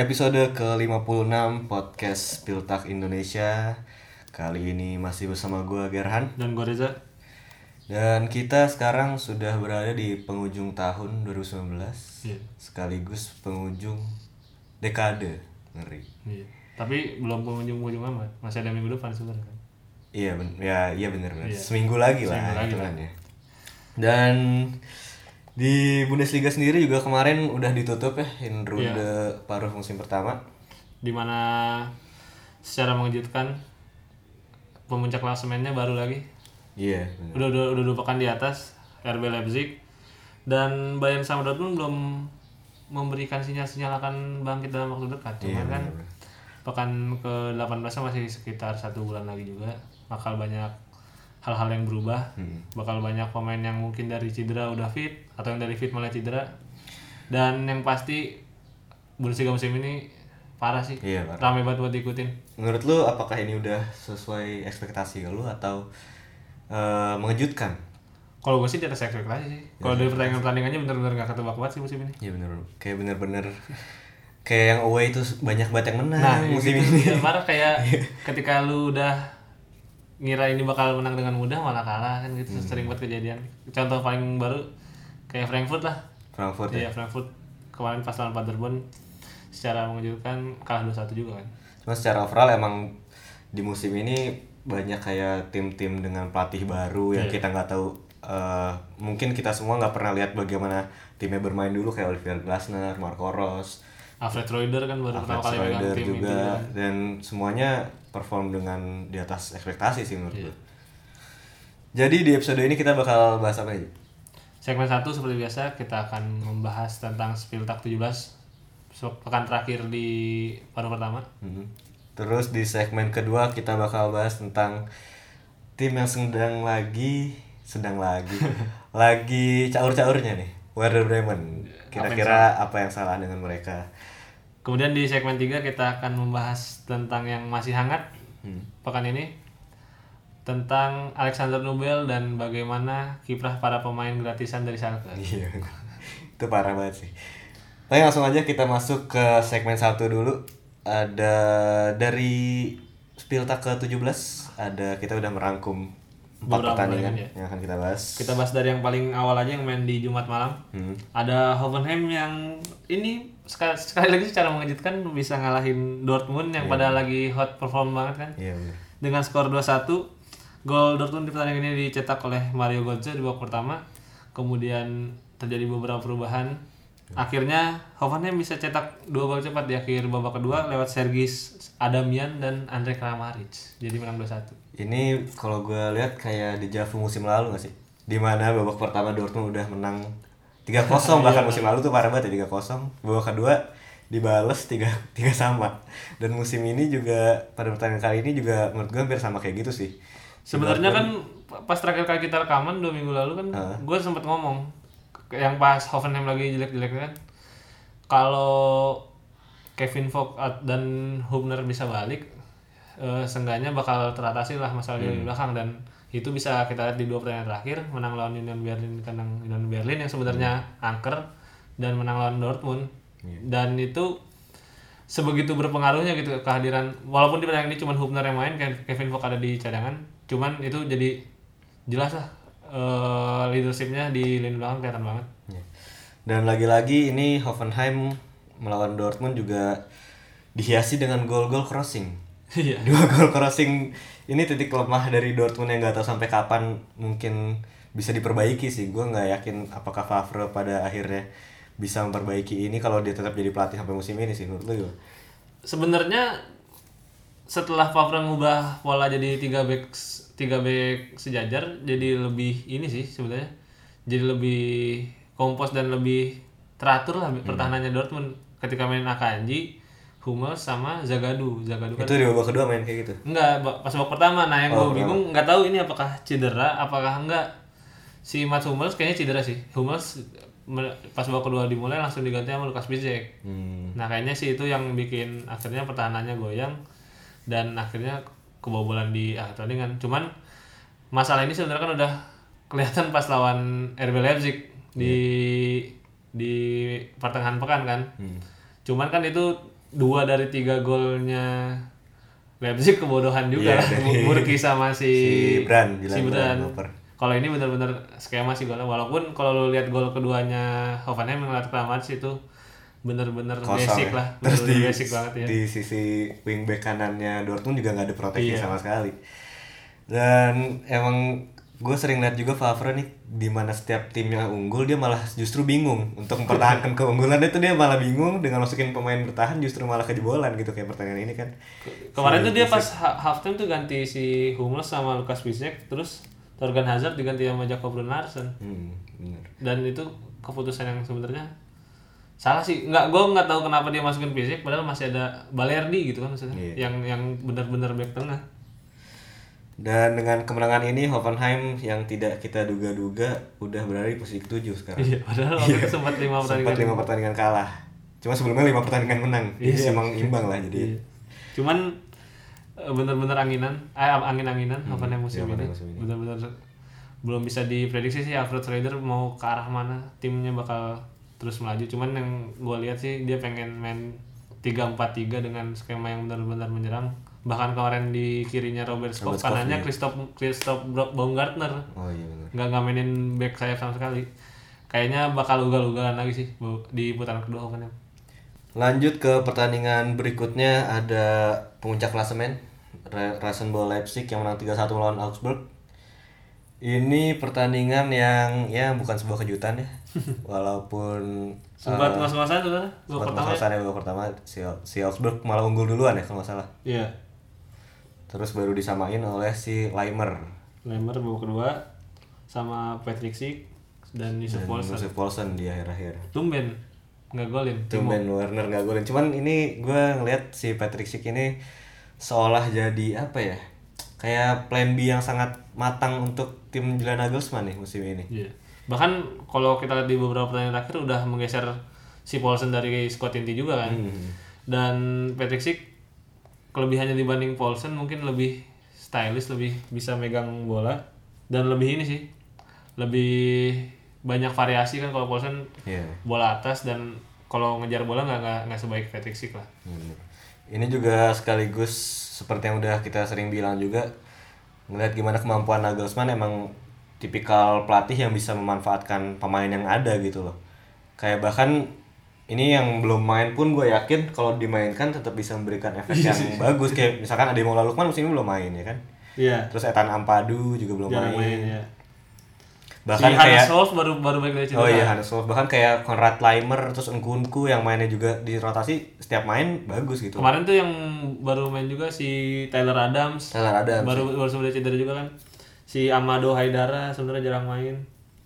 episode ke-56 podcast Piltak Indonesia Kali ini masih bersama gue Gerhan Dan gue Reza. Dan kita sekarang sudah berada di penghujung tahun 2019 Iya. Sekaligus penghujung dekade Ngeri Iya. Tapi belum pengunjung-pengunjung amat. Masih ada minggu depan sebenarnya kan. Iya, ben ya, iya bener, bener. Iya. Seminggu lagi lah Seminggu lagi hitungannya. Dan di Bundesliga sendiri juga kemarin udah ditutup ya in ronde Iya. paruh musim pertama. Di mana secara mengejutkan pemuncak klasemennya baru lagi. Iya, bener. Udah udah udah dua pekan di atas RB Leipzig dan Bayern sama Dortmund belum memberikan sinyal-sinyal akan bangkit dalam waktu dekat. Cuman Iya, kan bener. pekan ke-18 masih sekitar satu bulan lagi juga. Bakal banyak hal-hal yang berubah. Hmm. Bakal banyak pemain yang mungkin dari cedera udah fit atau yang dari fit malah cedera. Dan yang pasti Bundesliga musim ini parah sih. Iya, parah. Rame banget buat diikutin. Menurut lu apakah ini udah sesuai ekspektasi lu atau eh, mengejutkan? Kalau gue sih di atas ekspektasi sih. Kalau dari pertandingan-pertandingannya bener-bener gak ketebak banget sih musim ini. Iya bener, kayak bener-bener kayak yang away itu banyak banget yang menang Nah, musim gitu. ini. Ya, marah kayak ketika lu udah ngira ini bakal menang dengan mudah malah kalah kan gitu sering banget kejadian. Contoh paling baru kayak Frankfurt lah. Frankfurt ya. Iya, Frankfurt kemarin pas lawan Paderborn secara mengejutkan kalah 2-1 juga kan. Cuma secara overall emang di musim ini banyak kayak tim-tim dengan pelatih baru yang Iya. kita nggak tahu eh, mungkin kita semua nggak pernah lihat bagaimana timnya bermain dulu kayak Oliver Glasner, Marco Rose, Alfred Reuter kan baru pertama kali Alfred megang Schreuder tim itu. juga dan semuanya perform dengan di atas ekspektasi sih menurut Iya. gue. Jadi di episode ini kita bakal bahas apa aja? Segmen 1 seperti biasa kita akan membahas tentang Spieltag 17 so- pekan terakhir di paruh pertama. Mhm. Terus di segmen kedua kita bakal bahas tentang tim yang sedang lagi sedang lagi lagi caur-caurnya nih Werder Bremen. Kira-kira apa yang salah dengan mereka? Kemudian di segmen 3 kita akan membahas tentang yang masih hangat Hmm. pekan ini tentang Alexander Nubel dan bagaimana kiprah para pemain gratisan dari Schalke. Iya, itu parah banget sih. Tapi langsung aja kita masuk ke segmen satu dulu. Ada dari Spieltag ke-17 ada kita udah merangkum empat pertandingan pertandingan, yang akan kita bahas. Kita bahas dari yang paling awal aja yang main di Jumat malam. Hmm. Ada Hoffenheim yang ini sekali, sekali lagi secara mengejutkan bisa ngalahin Dortmund yang pada lagi hot perform banget kan. Iya bener. Dengan skor 2-1, gol Dortmund di pertandingan ini dicetak oleh Mario Götze di babak pertama. Kemudian terjadi beberapa perubahan. Akhirnya Hoffenheim bisa cetak dua gol cepat di akhir babak kedua lewat Sergis Adamian dan Andre Kramaric. Jadi menang 2-1. Ini kalau gue lihat kayak di Javu musim lalu gak sih? Di mana babak pertama Dortmund udah menang 3-0 bahkan musim lalu tuh parah banget ya 3-0 Babak kedua dibales 3 tiga sama. Dan musim ini juga pada pertandingan kali ini juga menurut gue hampir sama kayak gitu sih. Sebenarnya kan pas terakhir kali kita rekaman dua minggu lalu kan gue sempat ngomong yang pas Hoffenheim lagi jelek-jelek kan kalau Kevin Vogt dan Hubner bisa balik eh, seenggaknya bakal teratasi lah masalah di belakang. Dan itu bisa kita lihat di dua pertandingan terakhir menang lawan Union Berlin kandang Union Berlin yang sebenarnya angker dan menang lawan Dortmund. Dan itu sebegitu berpengaruhnya gitu kehadiran walaupun di pertandingan ini cuma Hubner yang main Kev- Kevin Vogt ada di cadangan cuman itu jadi jelas lah eh, leadershipnya di lini belakang kelihatan banget. Ya. Dan lagi-lagi ini Hoffenheim melawan Dortmund juga dihiasi dengan gol-gol crossing iya. Dua gol crossing ini titik lemah dari Dortmund yang nggak tahu sampai kapan mungkin bisa diperbaiki sih. Gue nggak yakin apakah Favre pada akhirnya bisa memperbaiki ini kalau dia tetap jadi pelatih sampai musim ini sih menurut lu gimana? sebenarnya setelah Favre ngubah pola jadi tiga back tiga back sejajar jadi lebih ini sih sebenarnya jadi lebih kompos dan lebih teratur lah pertahanannya Dortmund. Ketika main Akanji, Hummels sama Zagadou. Zagadou kan itu di babak kedua main kayak gitu enggak pas babak pertama nah yang Oh, gue bingung nggak tahu ini apakah cedera apakah enggak si Mats Hummels kayaknya cedera sih Hummels me- pas babak kedua dimulai langsung diganti sama Lukas Piszczek hmm. Nah kayaknya sih itu yang bikin akhirnya pertahanannya goyang dan akhirnya kebobolan di akhir pertandingan. Cuman masalah ini sebenarnya kan udah kelihatan pas lawan RB Leipzig di di pertengahan pekan kan. Hmm. Cuman kan itu dua dari tiga golnya Leipzig kebodohan juga dari- Murki sama si si Brand, si Brand. Kalau ini benar-benar skema sih golnya walaupun kalau lu lihat gol keduanya Hoffenheim yang Latar Mats itu bener-bener kosong basic ya. lah Terus di, bener-bener basic banget ya di sisi wingback kanannya Dortmund juga nggak ada proteksi Iya. sama sekali. Dan emang gue sering lihat juga Favre nih di mana setiap timnya unggul dia malah justru bingung untuk mempertahankan keunggulan itu dia malah bingung dengan masukin pemain bertahan justru malah kejebolan gitu kayak pertandingan ini kan. kemarin Si tuh dia Bisek. pas ha- halftime tuh ganti si Hummels sama Lukas Piszczek terus Torgan Hazard diganti sama Jakob Runarsson Hmm, bener. dan itu keputusan yang sebenarnya salah sih nggak gue nggak tahu kenapa dia masukin Piszczek padahal masih ada Balerdi gitu kan maksudnya Iya. yang yang benar-benar back tengah Dan dengan kemenangan ini Hoffenheim yang tidak kita duga-duga udah berada di posisi ketujuh sekarang. iya padahal waktu itu sempat lima Sempat pertandingan lima pertandingan kalah. Cuma sebelumnya lima pertandingan menang. Jadi Iya. emang imbang lah jadi. Iya. cuman eh, bener-bener anginan eh angin-anginan Hoffenheim musim iya, ini musim ini. bener-bener belum bisa diprediksi sih Alfred mau ke arah mana timnya bakal terus melaju cuman yang gue lihat sih dia pengen main 3-4-3 dengan skema yang benar-benar menyerang bahkan kemarin di kirinya Robert Skov kanannya iya. Christoph Christoph Baumgartner Oh iya benar. nggak mainin back sayap sama sekali kayaknya bakal ugal-ugalan lagi sih di putaran kedua Hoffenheim Lanjut ke pertandingan berikutnya ada puncak klasemen Ra- Rasenball Leipzig yang menang 3-1 melawan Augsburg. Ini pertandingan yang ya bukan sebuah kejutan ya. Walaupun sempat eh, ngos-ngosan tuh kan sempat pertama ya? ngos-ngosan ya babak pertama si, si Augsburg malah unggul duluan ya kalau nggak salah. iya Terus baru disamain oleh si Leimer Lemmer babak kedua sama Patrick Schick dan Yusuf Poulsen. Joseph Paulsen di akhir-akhir. Tumben nggak golin. Timo. Tumben Werner nggak golin. Cuman ini gue ngeliat si Patrick Schick ini seolah jadi apa ya? Kayak plan B yang sangat matang untuk tim Julian Nagelsmann nih musim ini. Iya. Bahkan kalau kita lihat di beberapa pertandingan terakhir udah menggeser si Paulsen dari squad inti juga kan. Hmm. Dan Patrick Schick kelebihannya dibanding Paulsen mungkin lebih stylish, lebih bisa megang bola dan lebih ini sih. Lebih banyak variasi kan kalau Paulsen Iya. bola atas dan kalau ngejar bola nggak nggak nggak sebaik Patrick Schick lah. Ini juga sekaligus seperti yang udah kita sering bilang juga ngeliat gimana kemampuan Nagelsmann emang tipikal pelatih yang bisa memanfaatkan pemain yang ada gitu loh. Kayak bahkan ini yang belum main pun gue yakin kalau dimainkan tetap bisa memberikan efek yang bagus kayak misalkan Ademola Lukman musim ini belum main ya kan. Iya. Terus Ethan Ampadu juga belum Jarang main. main ya. Bahkan si kayak Hannes Wolf baru baru balik dari cedera. Oh iya Hannes Wolf bahkan kayak Konrad Leimer terus Nkunku yang mainnya juga di rotasi setiap main bagus gitu. Kemarin tuh yang baru main juga si Tyler Adams. Taylor Adams. Baru baru sebenarnya cedera juga kan. Si Amado Haidara sebenarnya jarang main.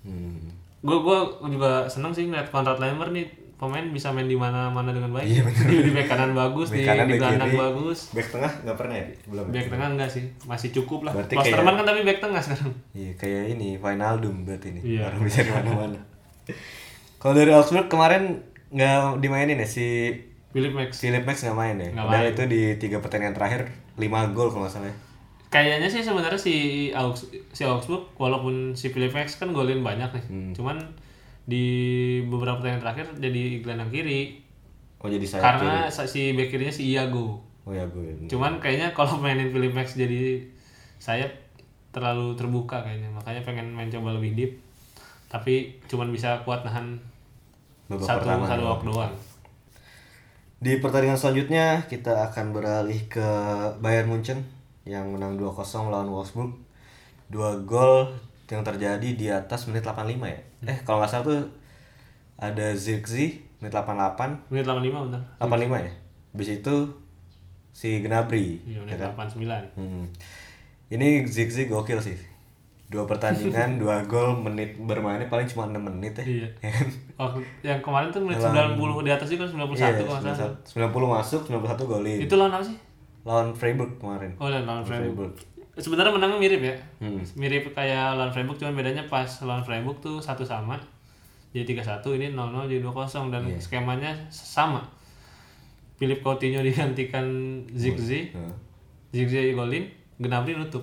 Hmm. Gue gua juga seneng sih ngeliat Konrad Leimer nih pemain bisa main di mana-mana dengan baik. Iya, bener. di, di back kanan bagus, Back di, kanan, di back gelandang bagus. Back tengah nggak pernah ya? Belum. ya? Back tengah enggak sih, masih cukup lah. Berarti Klosterman kayak- kan tapi back tengah sekarang. Iya kayak ini Wijnaldum berarti ini. Iya. Orang bisa di mana-mana. Kalau dari Augsburg kemarin nggak dimainin ya si Philip Max. Philip Max nggak main ya. Nggak Padahal main. itu di tiga pertandingan terakhir 5 gol kalau nggak salah. ya. Kayaknya sih sebenarnya si Augs si Augsburg walaupun si Philip Max kan golin banyak nih. Hmm. Cuman di beberapa pertandingan terakhir jadi gelandang kiri Oh jadi saya. karena sa- si back kirinya si Iago. Oh ya gue. Cuman kayaknya kalau mainin Philip Max jadi sayap terlalu terbuka kayaknya. Makanya pengen main coba lebih deep. Tapi cuman bisa kuat nahan Babak satu pertama satu babak doang. Di pertandingan selanjutnya kita akan beralih ke Bayern Munchen yang menang 2-0 melawan Wolfsburg. Dua gol yang terjadi di atas menit 85 ya. Eh kalau nggak salah tuh ada Zirkzee menit 88, Menit 85 bener. 85 ya. Habis itu si Gnabry. Iya, ya menit kan? 89. Hmm. Ini Zirkzee gokil sih. Dua pertandingan, dua gol, menit bermainnya paling cuma 6 menit ya. Iya. Ya kan? Waktu yang kemarin tuh menit Dalam- 90 di atas juga 91 Iya, kalau salah. 90 masuk, 91 golin. Itu lawan apa sih? Lawan Freiburg kemarin. Oh, lawan Freiburg. Freiburg. Sebenarnya menangnya mirip ya. Hmm. Mirip kayak lawan Freiburg cuman bedanya pas lawan Freiburg tuh satu sama. Jadi 3-1 ini 0-0 jadi 2-0 dan Iya. skemanya sama. Philip Coutinho digantikan Zigzi, Heeh. Zigzi golin, Gnabry nutup.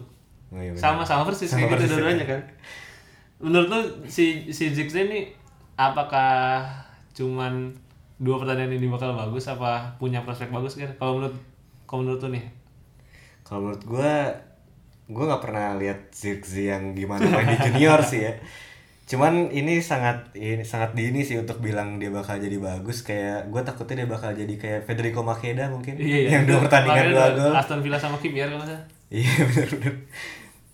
Oh, iya. Sama-sama persis Sama kayak gitu dua-duanya kan. Menurut lu si si Zigzi ini apakah cuman dua pertandingan ini bakal bagus apa punya prospek bagus kan? Kalau menurut kalau menurut tuh nih? Kalau menurut gue, gue nggak pernah lihat Zirkzee yang gimana main di junior sih ya. Cuman ini sangat ini sangat dini sih untuk bilang dia bakal jadi bagus. Kayak gue takutnya dia bakal jadi kayak Federico Makeda mungkin Iya, yang dua pertandingan dua gol. Aston Villa sama Kivier kalau nggak salah. Iya benar-benar.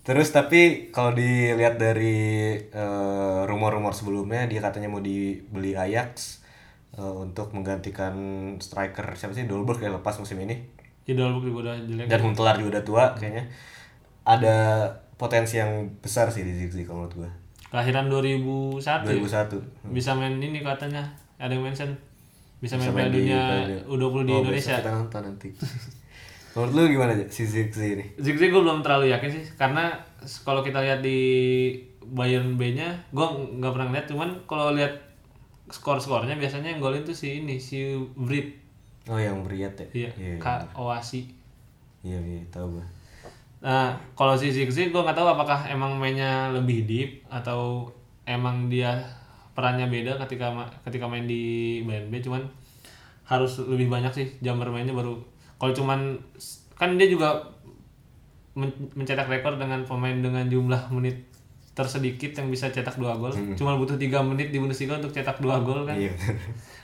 Terus tapi kalau dilihat dari eh, rumor-rumor sebelumnya dia katanya mau dibeli Ajax eh, untuk menggantikan striker siapa sih Dolberg yang lepas musim ini. Ya Dolberg juga udah jelek. Dan Huntelaar juga udah tua kayaknya. Ada potensi yang besar sih di Zigzi kalau menurut gue. Kelahiran 2001. ya? 2001. Bisa main ini katanya. Ada yang mention bisa main Bisa main di Dunia Piala- U20 di Oh, Indonesia. Kita nonton nanti. menurut lu gimana aja si Zigzi ini? Zigzag gue belum terlalu yakin sih karena kalau kita lihat di Bayern B-nya gue nggak pernah lihat cuman kalau lihat skor-skornya biasanya yang golin tuh si ini si Vrit Oh yang Briat ya? iya Iya, Kak Oasi iya, iya tahu gue. Nah kalau si Zigzag gue nggak tahu apakah emang mainnya lebih deep atau emang dia perannya beda ketika ma- ketika main di Bayern B cuman harus lebih banyak sih jam bermainnya baru kalau cuman kan dia juga men- mencetak rekor dengan pemain dengan jumlah menit tersedikit yang bisa cetak dua gol. Cuma butuh tiga menit di Bundesliga untuk cetak dua gol kan. Iya.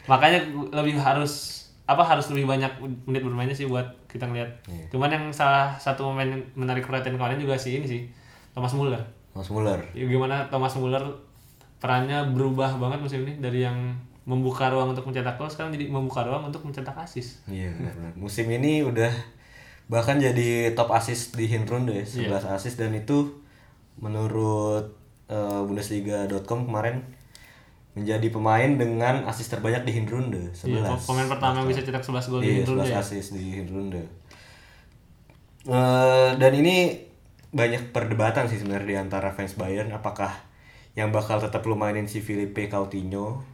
Makanya lebih harus apa harus lebih banyak menit bermainnya sih buat kita ngeliat Iya. cuman yang salah satu yang menarik perhatian kemarin juga sih ini sih Thomas Muller Mas Muller. Ya, gimana Thomas Muller perannya berubah banget musim ini dari yang membuka ruang untuk mencetak gol sekarang jadi membuka ruang untuk mencetak assist Iya benar. Musim ini udah bahkan jadi top assist di Hinrunde ya, 11 assist dan itu menurut eh, Bundesliga.com kemarin menjadi pemain dengan assist terbanyak di Hinrunde, 11. Iya, pemain pertama yang bisa cetak 11 gol di Iya, Hinrunde 11 ya. assist di Hinrunde. Eh, dan ini banyak perdebatan sih sebenarnya di antara fans Bayern apakah yang bakal tetap lu mainin si Filipe Coutinho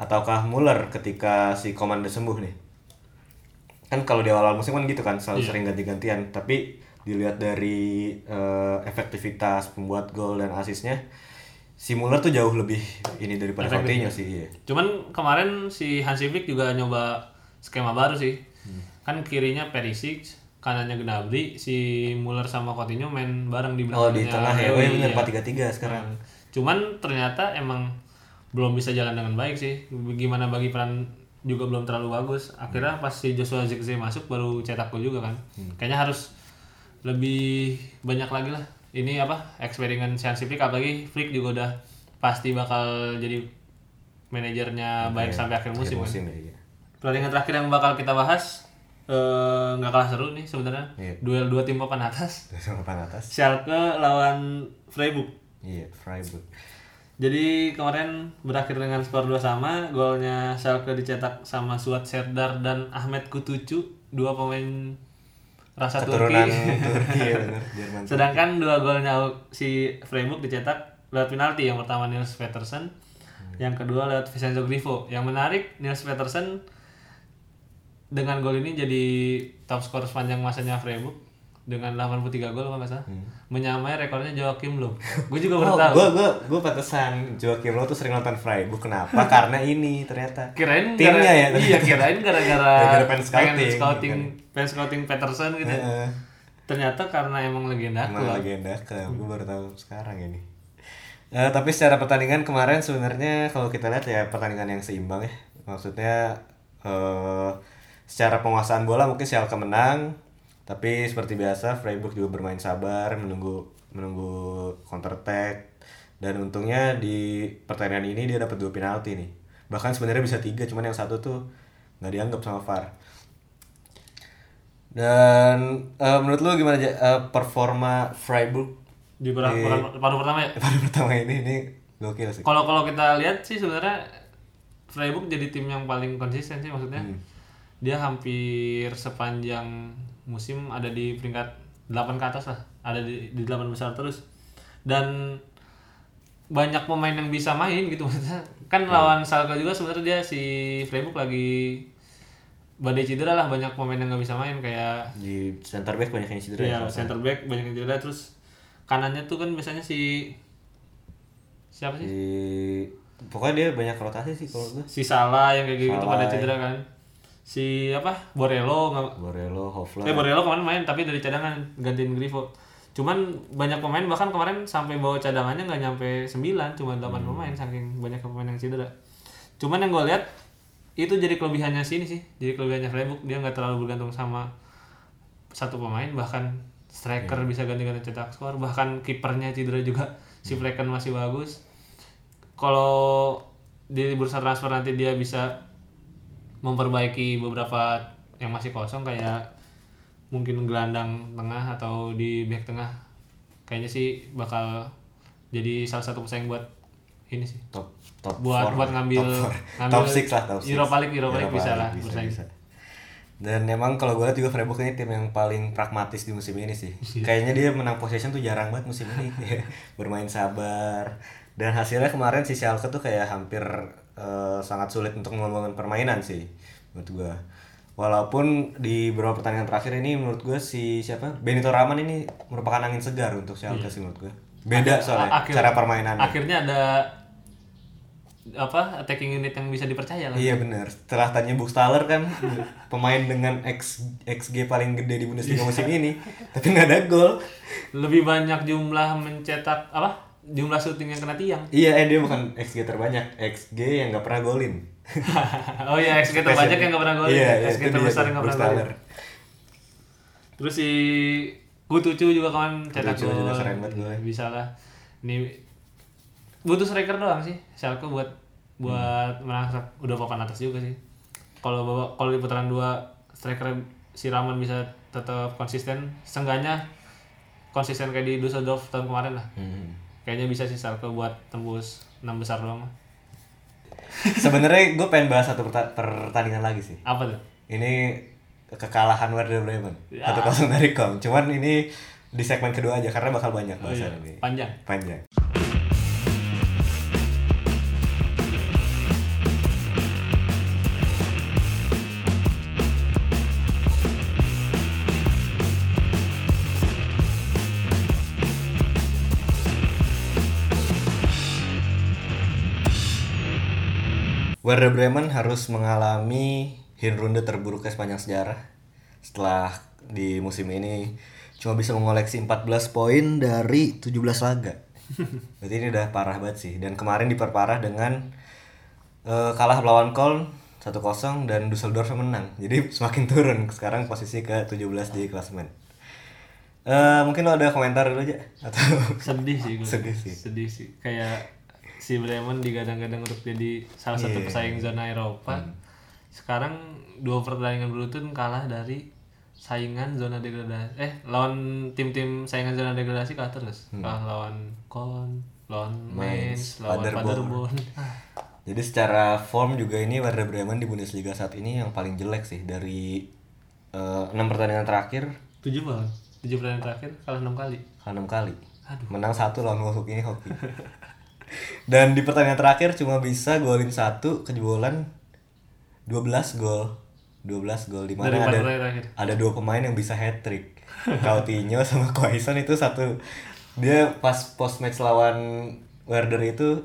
ataukah Muller ketika si Komanda sembuh nih. Kan kalau di awal musim kan gitu kan selalu sering ganti-gantian, tapi dilihat dari eh, efektivitas pembuat gol dan asisnya si Muller tuh jauh lebih ini daripada Coutinho sih iya. Cuman kemarin si Hansi Flick juga nyoba skema baru sih. Kan kirinya Perisic, kanannya Gnabry, si Muller sama Coutinho main bareng di Oh belakangnya. di tengah ya, oh iya bener iya. 4-3-3 sekarang. Cuman ternyata emang belum bisa jalan dengan baik sih. Gimana bagi peran juga belum terlalu bagus. Akhirnya pas si Joshua Zirkzee masuk baru cetak gol juga kan. Kayaknya harus lebih banyak lagi lah. Ini apa? Eksperimen Flick apalagi Flick juga udah pasti bakal jadi manajernya baik sampai akhir musim. kan. musim ya. iya. Pertandingan terakhir yang bakal kita bahas eh, nggak kalah seru nih sebenarnya. Iya. Duel dua tim papan atas. Papan atas. Schalke lawan Freiburg. Iya, Freiburg. Jadi kemarin berakhir dengan skor 2 sama, golnya Schalke dicetak sama Suat Serdar dan Ahmed Kutucu, dua pemain rasa Keturunan Turki. Turki ya Jerman. Sedangkan dua golnya si Freiburg dicetak lewat penalti, yang pertama Niels Petersen, yang kedua lewat Vincenzo Grifo. Yang menarik Niels Petersen dengan gol ini jadi top skor sepanjang masanya Freiburg dengan 83 gol kalau nggak salah. Menyamai rekornya Joachim Low. Gue juga baru Hmm. Oh, tahu. gue gue gue pantesan Joakim Lo tuh sering nonton Freiburg. Kenapa? Karena ini ternyata. kirain Timnya gara- ya, iya kirain gara-gara Gara-gara pengen pengen scouting, scouting kan. pengen scouting Peterson gitu Heeh. ternyata karena emang legenda Emang klub legenda klub. Gue baru tahu sekarang ini. Eh, tapi secara pertandingan kemarin sebenarnya kalau kita lihat ya pertandingan yang seimbang ya. Maksudnya eh secara penguasaan bola mungkin Schalke menang, tapi seperti biasa Freiburg juga bermain sabar menunggu menunggu counter attack dan untungnya di pertandingan ini dia dapat dua penalti nih. Bahkan sebenarnya bisa tiga, cuman yang satu tuh nggak dianggap sama VAR. Dan eh, menurut lu gimana aja eh, performa Freiburg di paruh pertama ya pada pertama ini ini gokil sih. kalau kalau kita lihat sih sebenarnya Freiburg jadi tim yang paling konsisten sih maksudnya Hmm. dia hampir sepanjang musim ada di peringkat 8 ke atas lah ada di, di 8 besar terus dan banyak pemain yang bisa main gitu maksudnya kan lawan Schalke juga sebenarnya dia si Freiburg lagi badai cedera lah banyak pemain yang nggak bisa main kayak Di center back banyak yang cedera. Iya, ya. center back banyak yang cedera terus kanannya tuh kan biasanya si siapa sih? Di pokoknya dia banyak rotasi sih kalau gue si Salah yang kayak gitu pada ya. cedera kan si apa Borello nggak Borello Hofler eh Borello kemarin main tapi dari cadangan gantiin Grifo cuman banyak pemain bahkan kemarin sampai bawa cadangannya nggak nyampe 9 cuma 8 Hmm. pemain saking banyak pemain yang cedera cuman yang gue lihat itu jadi kelebihannya sini sih jadi kelebihannya Freiburg dia nggak terlalu bergantung sama satu pemain bahkan striker Iya. bisa ganti-ganti cetak skor bahkan kipernya cedera juga si Hmm. Flecken masih bagus kalau di bursa transfer nanti dia bisa memperbaiki beberapa yang masih kosong kayak mungkin gelandang tengah atau di back tengah kayaknya sih bakal jadi salah satu pesaing buat ini sih top top buat four, buat ngambil top, four. ngambil top six lah top six. Europa League Europa League bisa lah bisa, bersaing. bisa. dan emang kalau gue lihat juga Freiburg ini tim yang paling pragmatis di musim ini sih Iya. kayaknya dia menang possession tuh jarang banget musim ini bermain sabar dan hasilnya kemarin si Schalke tuh kayak hampir eh, sangat sulit untuk membangun permainan sih menurut gue walaupun di beberapa pertandingan terakhir ini menurut gue si siapa Benito Raman ini merupakan angin segar untuk Schalke sih menurut gue beda soalnya Iya. Akhir- cara permainannya akhirnya ada apa attacking unit yang bisa dipercaya lah Iya benar. Setelah tanya Buchstaller kan pemain dengan X XG paling gede di Bundesliga musim ini, tapi nggak ada gol. lebih banyak jumlah mencetak apa jumlah syuting yang kena tiang. Iya, eh dia bukan XG terbanyak, XG yang nggak pernah golin. oh iya XG terbanyak yang nggak pernah golin. Iya, iya, XG terbesar yang nggak pernah golin. Terus si Gutucu juga kan cetak Gutucu juga gol. keren banget golnya. bisa lah. Ini butuh striker doang sih Schalke buat buat Hmm. merangsak udah papan atas juga sih. Kalau bawa kalau di putaran dua striker si Raman bisa tetap konsisten. Seenggaknya konsisten kayak di Dusseldorf tahun kemarin lah. Hmm. Kayaknya bisa sih Schalke buat tembus enam besar doang Sebenarnya gue pengen bahas satu perta- pertandingan lagi sih. apa tuh Ini kekalahan Werder Bremen. Ya. Satu kosong dari Kom. Cuman ini di segmen kedua aja karena bakal banyak oh, iya. bahasan ini. panjang Panjang. Werder Bremen harus mengalami Hinrunde terburuknya sepanjang sejarah setelah di musim ini cuma bisa mengoleksi 14 poin dari 17 laga. Berarti ini udah parah banget sih. Dan kemarin diperparah dengan eh, kalah melawan Köln 1-0 dan Dusseldorf menang. Jadi semakin turun sekarang posisi ke 17 di klasemen. Eh mungkin lo ada komentar dulu aja atau sedih sih gue Sedih sih. sedih sih kayak si Bremen digadang-gadang untuk jadi salah satu Iya. pesaing zona Eropa sekarang dua pertandingan beruntun kalah dari saingan zona degradasi eh lawan tim-tim saingan zona degradasi kalah terus kalah lawan Kon lawan Mainz lawan Paderborn. Jadi secara form juga ini Werder Bremen di Bundesliga saat ini yang paling jelek sih dari eh, enam pertandingan terakhir tujuh malah tujuh pertandingan terakhir kalah enam kali kalah enam kali. Aduh. Menang satu lawan Wolfsburg ini hoki. Dan di pertandingan terakhir cuma bisa golin satu kejebolan 12 gol. 12 gol di mana ada terakhir ada dua pemain yang bisa hat trick. Coutinho sama Quaison itu satu dia pas post match lawan Werder itu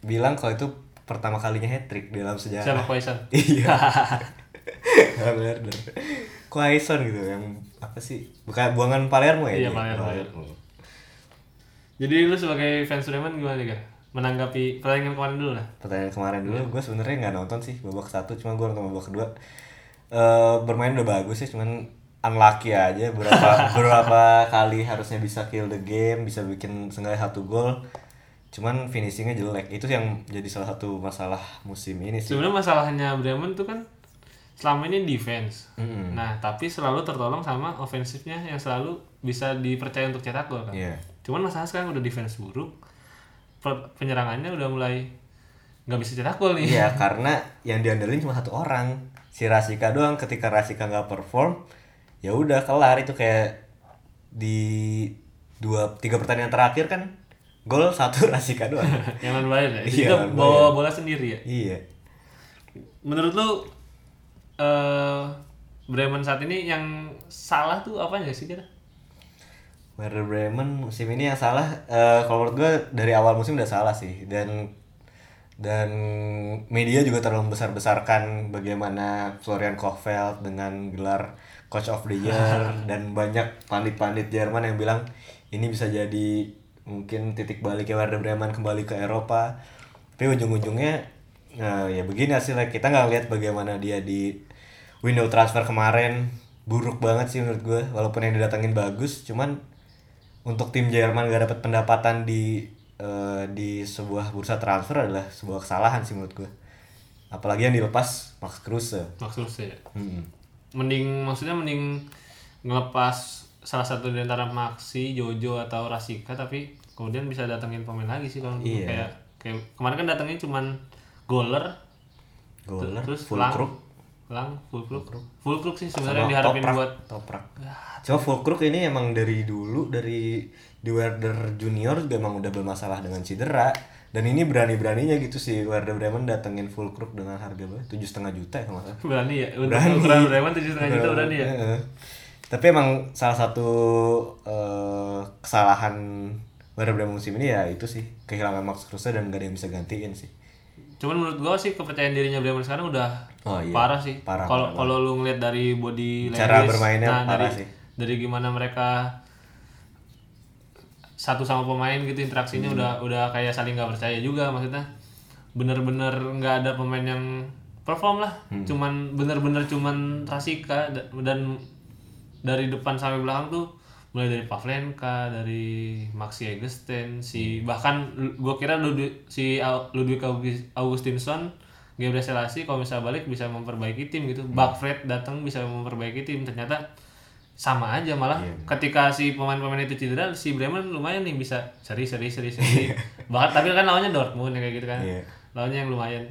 bilang kalau itu pertama kalinya hat trick dalam sejarah. siapa Quaison Iya. Werder. Quaison gitu yang apa sih? Bukan buangan Palermo ya? Iya? Palermo. Jadi lu sebagai fans Bremen gimana Kak? Menanggapi pertandingan kemarin dulu lah. Pertandingan kemarin dulu gue sebenarnya nggak nonton sih babak satu cuma gue nonton babak kedua Eh bermain udah bagus sih cuman unlucky aja berapa beberapa kali harusnya bisa kill the game bisa bikin seenggaknya satu gol cuman finishingnya jelek itu yang jadi salah satu masalah musim ini sih Sebenarnya masalahnya Bremen tuh kan selama ini defense. Mm-mm. Nah, tapi selalu tertolong sama ofensifnya yang selalu bisa dipercaya untuk cetak gol kan. Iya. Cuman masalah sekarang udah defense buruk. Penyerangannya udah mulai nggak bisa cetak gol nih. Iya karena yang diandelin cuma satu orang si Rasika doang ketika Rasika nggak perform ya udah kelar itu kayak di dua tiga pertandingan terakhir kan gol satu Rasika doang yang lain ya. Iya, Itu bawa bola sendiri ya. iya Menurut lu eh Bremen saat ini yang salah tuh apanya sih kira? Werder Bremen musim ini yang salah eh, kalau menurut gue dari awal musim udah salah sih. Dan dan media juga terlalu besar-besarkan bagaimana Florian Kohfeldt dengan gelar Coach of the Year dan banyak pandit-pandit Jerman yang bilang ini bisa jadi mungkin titik baliknya Werder Bremen kembali ke Eropa. Tapi ujung-ujungnya nah, ya begini hasilnya. Kita nggak lihat bagaimana dia di window transfer kemarin. Buruk banget sih menurut gue walaupun yang didatengin bagus cuman untuk tim Jerman gak dapat pendapatan di uh, di sebuah bursa transfer adalah sebuah kesalahan sih menurut gue apalagi yang dilepas Max Kruse Max Kruse ya hmm. mending maksudnya mending ngelepas salah satu di antara Maxi, Jojo atau Rasika tapi kemudian bisa datengin pemain lagi sih kalau iya. kayak kayak kemarin kan datengin cuman goaler goaler terus full lang full crook full crook sih sebenarnya diharapin toprak, buat toprak ya, Cuma full crook ini emang dari dulu dari di Werder Junior juga emang udah bermasalah dengan cedera dan ini berani-beraninya gitu sih Werder Bremen datengin full crook dengan harga berapa? Tujuh setengah juta ya masalah. Berani ya? Berani. Werder Bremen tujuh setengah juta berani ya? Tapi emang salah satu uh, kesalahan Werder Bremen musim ini ya itu sih kehilangan Max Kruse dan gak ada yang bisa gantiin sih. Cuman menurut gua sih kepercayaan dirinya Bremen sekarang udah oh, iya. parah sih. Kalau kalau lu ngeliat dari body cara bermainnya nah, parah dari, sih. Dari gimana mereka satu sama pemain gitu interaksinya hmm. udah udah kayak saling nggak percaya juga maksudnya bener-bener nggak ada pemain yang perform lah hmm. cuman bener-bener cuman Rasika dan dari depan sampai belakang tuh mulai dari Pavlenka dari Maxi Egesten si hmm. bahkan gue kira Ludwig, si Ludwig Augustinson Gabriel Selassie kalau misalnya balik bisa memperbaiki tim gitu hmm. Bakfred datang bisa memperbaiki tim ternyata sama aja malah yeah. ketika si pemain-pemain itu cedera si Bremen lumayan nih bisa seri seri seri seri bahkan tapi kan lawannya Dortmund ya kayak gitu kan yeah. lawannya yang lumayan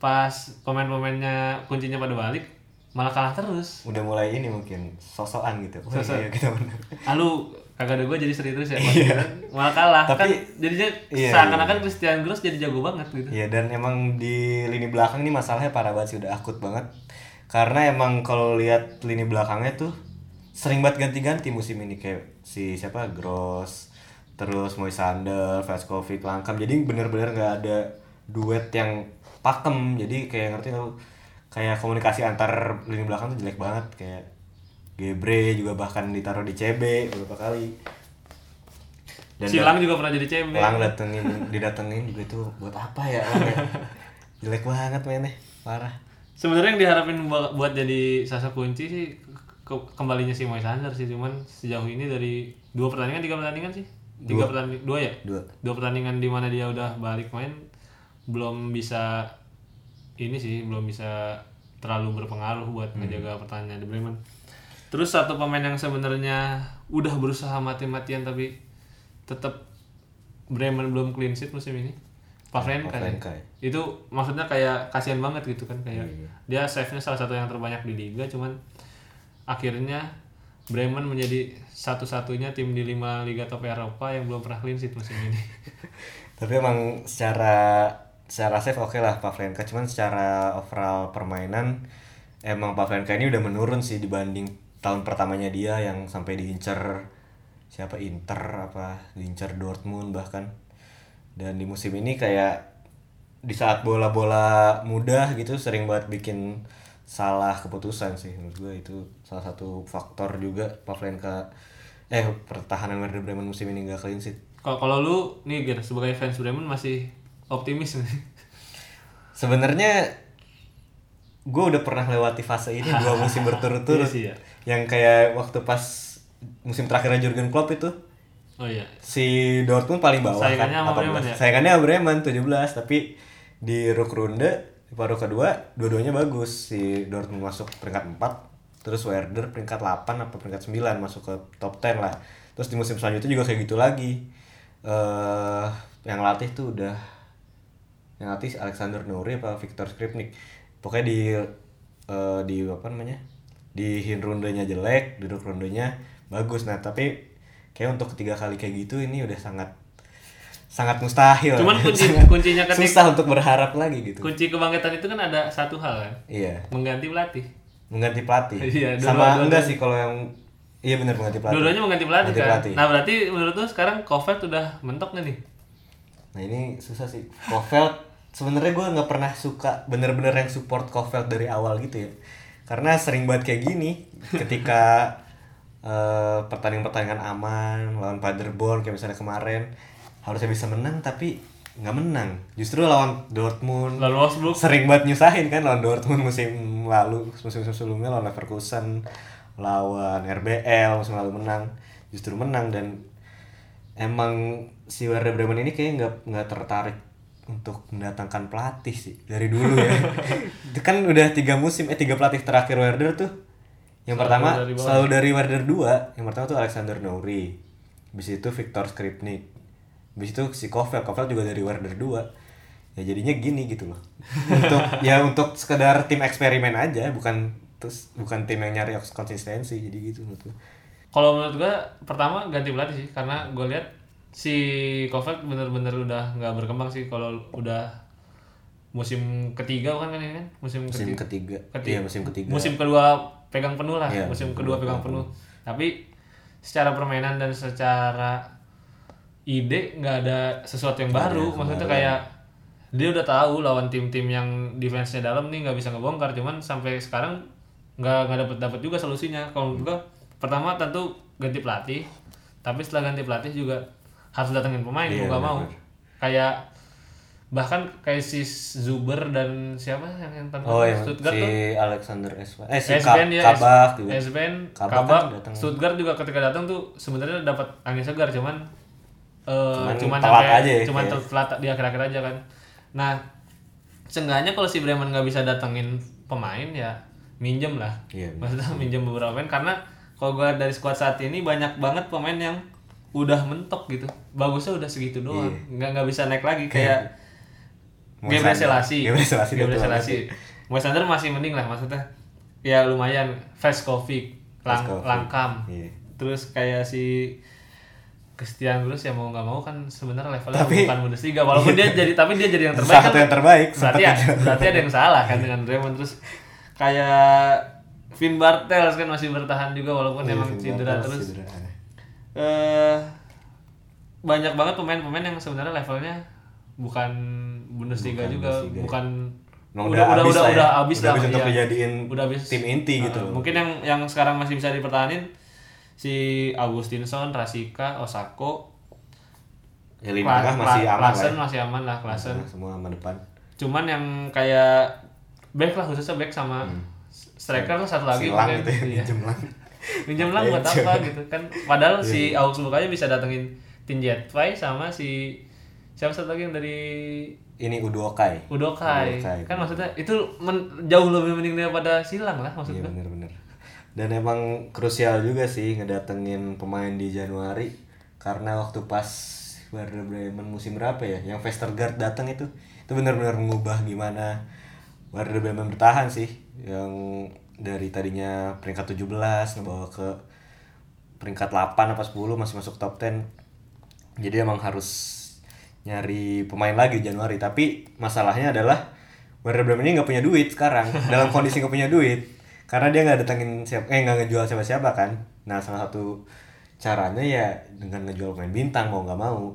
pas pemain-pemainnya kuncinya pada balik malah kalah terus. Udah mulai ini mungkin sosokan gitu. Sosok. iya, kita bener. Lalu kagak ada gue jadi seri terus ya yeah. malah kalah. Tapi, kan jadinya yeah, seakan-akan yeah. Christian Gross jadi jago banget gitu. Iya dan emang di lini belakang ini masalahnya parah banget sih udah akut banget. Karena emang kalau lihat lini belakangnya tuh sering banget ganti-ganti musim ini. Kayak si siapa? Gross terus Moisander, Veskovic, Langkam jadi bener-bener nggak ada duet yang pakem. Jadi kayak ngerti tau kayak komunikasi antar lini belakang tuh jelek banget kayak Gebre juga bahkan ditaruh di CB beberapa kali. Dan Silang juga pernah jadi CB Lang datengin didatengin juga itu buat apa ya ya? Jelek banget mainnya parah. Sebenarnya yang diharapin buat jadi sasa kunci sih ke kembalinya si Moisander sih cuman sejauh ini dari dua pertandingan tiga pertandingan sih? Tiga dua. pertandingan dua ya? Dua. Dua pertandingan di mana dia udah balik main belum bisa ini sih belum bisa terlalu berpengaruh buat hmm. ngejaga pertandingan di Bremen terus satu pemain yang sebenarnya udah berusaha mati-matian tapi tetap Bremen belum clean sheet musim ini Pavlenka ya. itu maksudnya kayak kasihan banget gitu kan kayak iya. dia save-nya salah satu yang terbanyak di liga cuman akhirnya Bremen menjadi satu-satunya tim di lima liga top Eropa yang belum pernah clean sheet musim ini. Tapi emang secara secara save oke okay lah Pavlenka, cuman secara overall permainan emang Pavlenka ini udah menurun sih dibanding tahun pertamanya dia yang sampai diincar siapa? Inter apa? Diincar Dortmund bahkan. Dan di musim ini kayak di saat bola-bola mudah gitu sering banget bikin salah keputusan sih. Menurut gue itu salah satu faktor juga Pavlenka eh pertahanan Werder Bremen musim ini gak clean sih kalau kalau lu nih Ger sebagai fans Bremen masih optimis nih sebenarnya gue udah pernah lewati fase ini dua musim berturut-turut iya ya. yang kayak waktu pas musim terakhirnya Jurgen Klopp itu Oh iya. Si Dortmund paling bawah Saingannya kan. Bremen ya? Saingannya Bremen 17 tapi di Rukrunde di paruh kedua dua-duanya bagus si Dortmund masuk peringkat 4 terus Werder peringkat 8 apa peringkat 9 masuk ke top 10 lah terus di musim selanjutnya juga kayak gitu lagi uh, yang latih tuh udah yang latih Alexander Nuri apa Victor Skripnik pokoknya di uh, di apa namanya di rundenya jelek di rundenya bagus nah tapi kayak untuk ketiga kali kayak gitu ini udah sangat sangat mustahil. Cuman kunci kuncinya ketika susah untuk berharap lagi gitu. Kunci kebangkitan itu kan ada satu hal kan. Iya. Mengganti pelatih. Mengganti pelatih. iya, dua, Sama dua, enggak sih kalau yang Iya benar mengganti pelatih. Dua-duanya mengganti pelatih mengganti kan. Pelatih. Nah, berarti menurut lu sekarang Kovac udah mentok gak nih? Nah, ini susah sih. Kovac sebenarnya gue nggak pernah suka bener-bener yang support Kofeld dari awal gitu ya. Karena sering banget kayak gini ketika uh, pertandingan-pertandingan aman lawan Paderborn kayak misalnya kemarin harusnya bisa menang tapi nggak menang. Justru lawan Dortmund lalu Wolfsburg. sering banget nyusahin kan lawan Dortmund musim lalu musim sebelumnya lawan Leverkusen lawan RBL musim lalu menang justru menang dan emang si Werder Bremen ini kayak nggak nggak tertarik untuk mendatangkan pelatih sih dari dulu ya. Itu kan udah tiga musim eh tiga pelatih terakhir Werder tuh. Yang selalu pertama dari selalu dari Werder 2 yang pertama tuh Alexander Nouri. Habis itu Viktor Skripnik. Habis itu si Kovel. Kovel juga dari Werder 2 ya jadinya gini gitu loh. Untuk ya untuk sekedar tim eksperimen aja bukan terus bukan tim yang nyari konsistensi jadi gitu menurut kalau menurut gua pertama ganti pelatih sih karena gue lihat si Kovac bener-bener udah nggak berkembang sih kalau udah musim ketiga kan kan ini kan? Musim, musim ketiga, ketiga. Iya, musim ketiga. musim kedua pegang penuh lah iya, musim kedua pegang penuh. penuh. Tapi secara permainan dan secara ide nggak ada sesuatu yang baru. maksudnya kayak dia udah tahu lawan tim-tim yang defense-nya dalam nih nggak bisa ngebongkar. Cuman sampai sekarang nggak nggak dapet dapet juga solusinya. Kalau menurut gua pertama tentu ganti pelatih. Tapi setelah ganti pelatih juga harus datengin pemain iya, mau gak mau. kayak bahkan kayak si Zuber dan siapa yang yang tentang oh, yang Stuttgart si tuh? Alexander Esben eh si Esben ya Kabak juga. Esben Kabak, Kabak. kan Stuttgart juga ketika datang tuh sebenarnya dapat angin segar cuman uh, cuman, cuman aja ya, cuman telat di akhir-akhir aja kan. Nah seenggaknya kalau si Bremen nggak bisa datengin pemain ya minjem lah. Iya, maksudnya minjem beberapa pemain karena kalau gue dari squad saat ini banyak banget pemain yang udah mentok gitu. Bagusnya udah segitu doang. Iya. nggak nggak bisa naik lagi kayak Gabriel Selasi Gabriel Selasi Gabriel Selasi Moisander masih mending lah maksudnya. Ya lumayan. Veskovic Lang Langkam. Iya. terus kayak si Christian Grus ya mau nggak mau kan sebenarnya levelnya tapi, bukan Bundesliga. Walaupun dia jadi tapi dia jadi yang terbaik kan. yang terbaik berarti ya, berarti ada yang salah kan dengan Raymond. Terus kayak Vin Bartels kan masih bertahan juga walaupun iya, emang cedera terus. cedera uh, banyak banget pemain-pemain yang sebenarnya levelnya bukan Bundesliga bukan juga, Bundesliga, bukan ya. udah udah udah udah, udah habis lah. Udah untuk dijadiin udah habis. tim inti uh, gitu. Mungkin yang yang sekarang masih bisa dipertahanin si Agustinson, Rasika, Osako, Ya lini tengah masih aman Klasen lah. masih aman lah, Klasen. Nah, semua aman depan. Cuman yang kayak back lah khususnya back sama hmm. striker lah satu lagi mungkin. Gitu ya, iya minjem lah buat apa gitu kan padahal si iya. Augsburg aja bisa datengin Tinjet Fai sama si siapa satu lagi yang dari ini Udokai. Udokai. Udokai. Kan maksudnya itu men, jauh lebih mending daripada silang lah maksudnya. Iya bener-bener. Dan emang krusial juga sih ngedatengin pemain di Januari karena waktu pas Werder Bremen musim berapa ya yang Vestergaard datang itu itu benar-benar mengubah gimana Werder Bremen bertahan sih yang dari tadinya peringkat 17 ngebawa ke peringkat 8 apa 10 masih masuk top 10 jadi emang harus nyari pemain lagi Januari. Tapi masalahnya adalah Werder Bremen ini nggak punya duit sekarang. Dalam kondisi nggak punya duit. Karena dia nggak datengin siapa eh nggak ngejual siapa siapa kan. Nah salah satu caranya ya dengan ngejual pemain bintang mau nggak mau.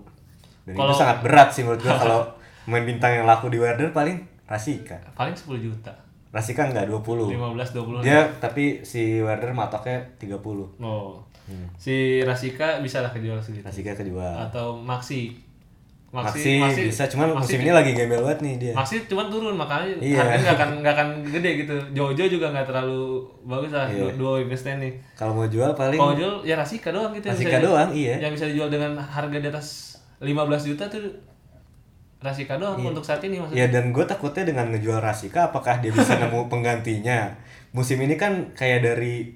Dan kalo, itu sangat berat sih menurut gua kalau pemain bintang yang laku di Werder paling Rasika paling 10 juta Rasika enggak 20. 15 20. Dia tapi si Werder matoknya 30. Oh. Hmm. Si Rasika bisa lah kejual segitu. Rasika kejual. Atau Maxi. Maxi, Maxi, bisa cuman Maxi, musim ini lagi gembel banget nih dia. Maxi cuman turun makanya iya. harganya nggak akan nggak akan gede gitu. Jojo juga nggak terlalu bagus lah iya. dua investasi nih. Kalau mau jual paling Kalau jual ya Rasika doang gitu. Rasika doang, iya. Yang bisa dijual dengan harga di atas 15 juta tuh Rasika doang iya. untuk saat ini maksudnya. Ya dan gue takutnya dengan ngejual Rasika apakah dia bisa nemu penggantinya. Musim ini kan kayak dari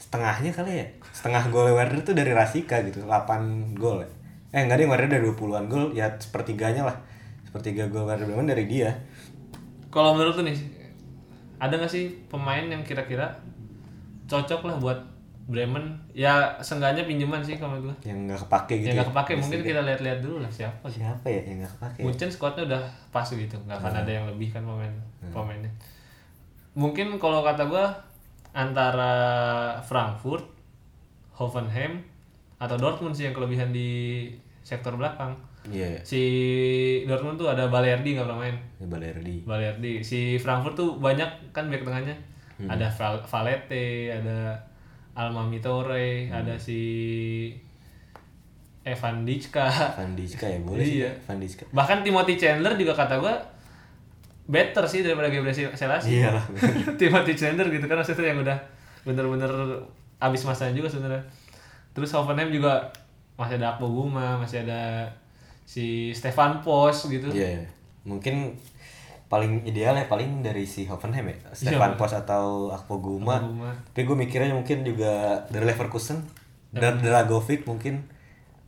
setengahnya kali ya. Setengah gol Werder tuh dari Rasika gitu, 8 gol ya. Eh enggak deh Werder dari 20-an gol, ya sepertiganya lah. Sepertiga gol Werder memang dari dia. Kalau menurut tuh nih, ada gak sih pemain yang kira-kira cocok lah buat Bremen ya seenggaknya pinjaman sih kalau gue yang nggak kepake gitu yang nggak ya? kepake mungkin kita lihat-lihat dulu lah siapa siapa ya yang nggak kepake Munchen squadnya udah pas gitu nggak akan hmm. ada yang lebih kan pemain hmm. pemainnya mungkin kalau kata gue antara Frankfurt Hoffenheim atau Dortmund sih yang kelebihan di sektor belakang Iya. Si Dortmund tuh ada Balerdi nggak pernah main. Ya, Balerdi. Balerdi. Si Frankfurt tuh banyak kan back tengahnya. Ada Val Valete, ada Alma Mitore, ada si Evan Dicka. Van Dijk ya boleh sih. Iya. Van Dijk. Bahkan Timothy Chandler juga kata gua better sih daripada Gabriel Selassie. Iya lah. Timothy Chandler gitu kan maksudnya yang udah bener-bener abis masanya juga sebenarnya. Terus Hoffenheim juga masih ada Akpo Guma, masih ada si Stefan Pos gitu. Iya. Mungkin paling ideal ya paling dari si Hoffenheim ya. Stefan Pos atau Akpo Guma. Guma. Tapi gue mikirnya mungkin juga dari Leverkusen. Dan Dragovic mungkin.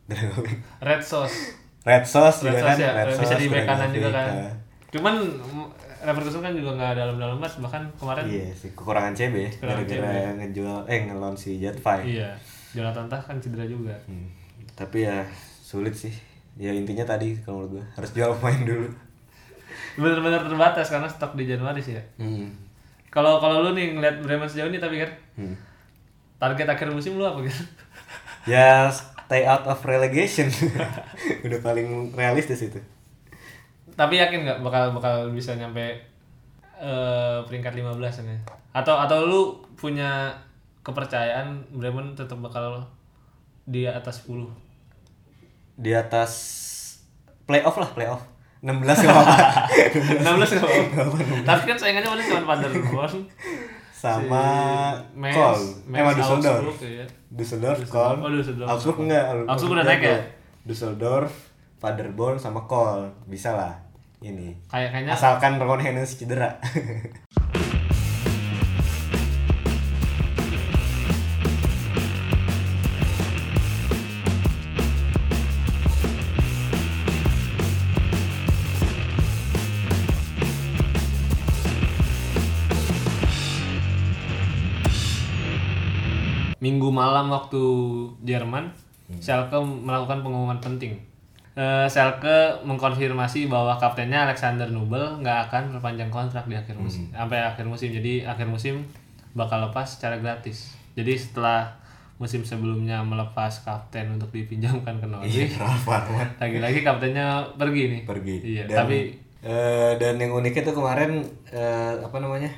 Dragovic. Red Sauce. Red Sauce Red juga kan. Ya, Red bisa Sauce, di bek kanan juga kan. ya. Cuman mm, Leverkusen kan juga nggak dalam-dalam banget bahkan kemarin Iya sih kekurangan CB ya. Gara-gara ngejual eh ngelon si Jetfy. iya Jonathan Tah kan cedera juga. Hmm. Tapi ya sulit sih. Ya intinya tadi kalau menurut gue harus jual pemain dulu. Bener-bener terbatas karena stok di Januari sih ya. Hmm. Kalau kalau lu nih ngeliat Bremen sejauh ini tapi kan Hmm. target akhir musim lu apa gitu? Ya stay out of relegation. Udah paling realistis itu. Tapi yakin nggak bakal bakal bisa nyampe eh, peringkat 15 ini? Atau atau lu punya kepercayaan Bremen tetap bakal di atas 10? Di atas playoff lah playoff. 16 gak apa-apa. 16 nggak apa-apa. Tapi kan saingannya paling cuma Paderborn. Sama Mainz, Kol. Emang Düsseldorf. Augsburg, ya. Düsseldorf, Kol. Oh. Augsburg enggak. Augsburg udah naik ya? Düsseldorf, Paderborn sama Kol. Bisa lah. Ini. Kayak kayaknya Asalkan Ron Hennes cedera. Minggu malam waktu Jerman, Hmm. Schalke melakukan pengumuman penting. Eh, Schalke mengkonfirmasi bahwa kaptennya Alexander Nubel nggak akan perpanjang kontrak di akhir musim Hmm. sampai akhir musim. Jadi akhir musim bakal lepas secara gratis. Jadi setelah musim sebelumnya melepas kapten untuk dipinjamkan ke Norwich, Arman. lagi-lagi kaptennya pergi nih. pergi. Iya, dan, tapi eh, dan yang uniknya tuh kemarin eh, apa namanya?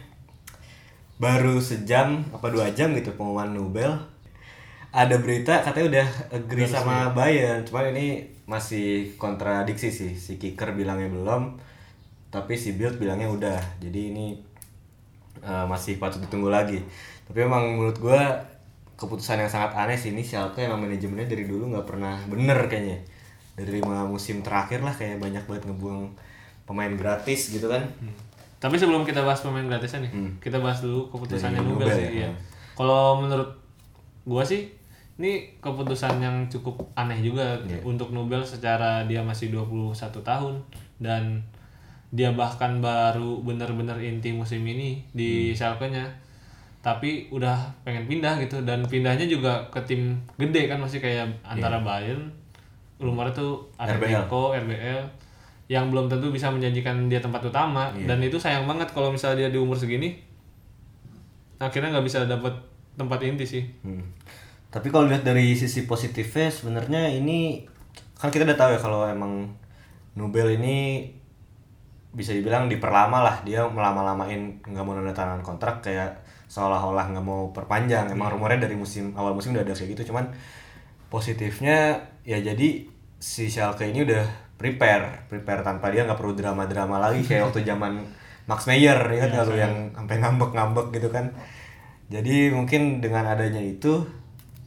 Baru sejam apa dua jam gitu pengumuman Nobel. Ada berita katanya udah agree sama Bayern, cuman ini masih kontradiksi sih. Si kicker bilangnya belum, tapi si Bild bilangnya udah. Jadi ini eh, masih patut ditunggu lagi. Tapi emang menurut gua keputusan yang sangat aneh sih ini Schalke emang manajemennya dari dulu nggak pernah bener kayaknya dari lima musim terakhir lah kayak banyak banget ngebuang pemain gratis gitu kan Tapi sebelum kita bahas pemain gratisnya nih, Hmm. kita bahas dulu keputusannya Dari Nubel Nubel sih. ya, Iya. Kalau menurut gua sih, ini keputusan yang cukup aneh juga Iya. untuk Nubel secara dia masih 21 tahun dan dia bahkan baru bener-bener inti musim ini di Hmm. Schalke-nya. Tapi udah pengen pindah gitu dan pindahnya juga ke tim gede kan masih kayak antara Bayern, rumornya tuh Atletico, RBL yang belum tentu bisa menjanjikan dia tempat utama. Dan itu sayang banget kalau misalnya dia di umur segini akhirnya nggak bisa dapat tempat inti sih. Hmm. tapi kalau lihat dari sisi positifnya sebenarnya ini kan kita udah tahu ya kalau emang Nobel ini bisa dibilang diperlama lah. Dia melama-lamain nggak mau nanda tangan kontrak kayak seolah-olah nggak mau perpanjang. Emang rumornya dari musim awal musim udah ada kayak gitu cuman positifnya ya jadi si Schalke ini udah prepare prepare tanpa dia nggak perlu drama-drama lagi kayak waktu zaman Max Meyer ingat nggak lu yang sampai ngambek-ngambek gitu kan? Jadi mungkin dengan adanya itu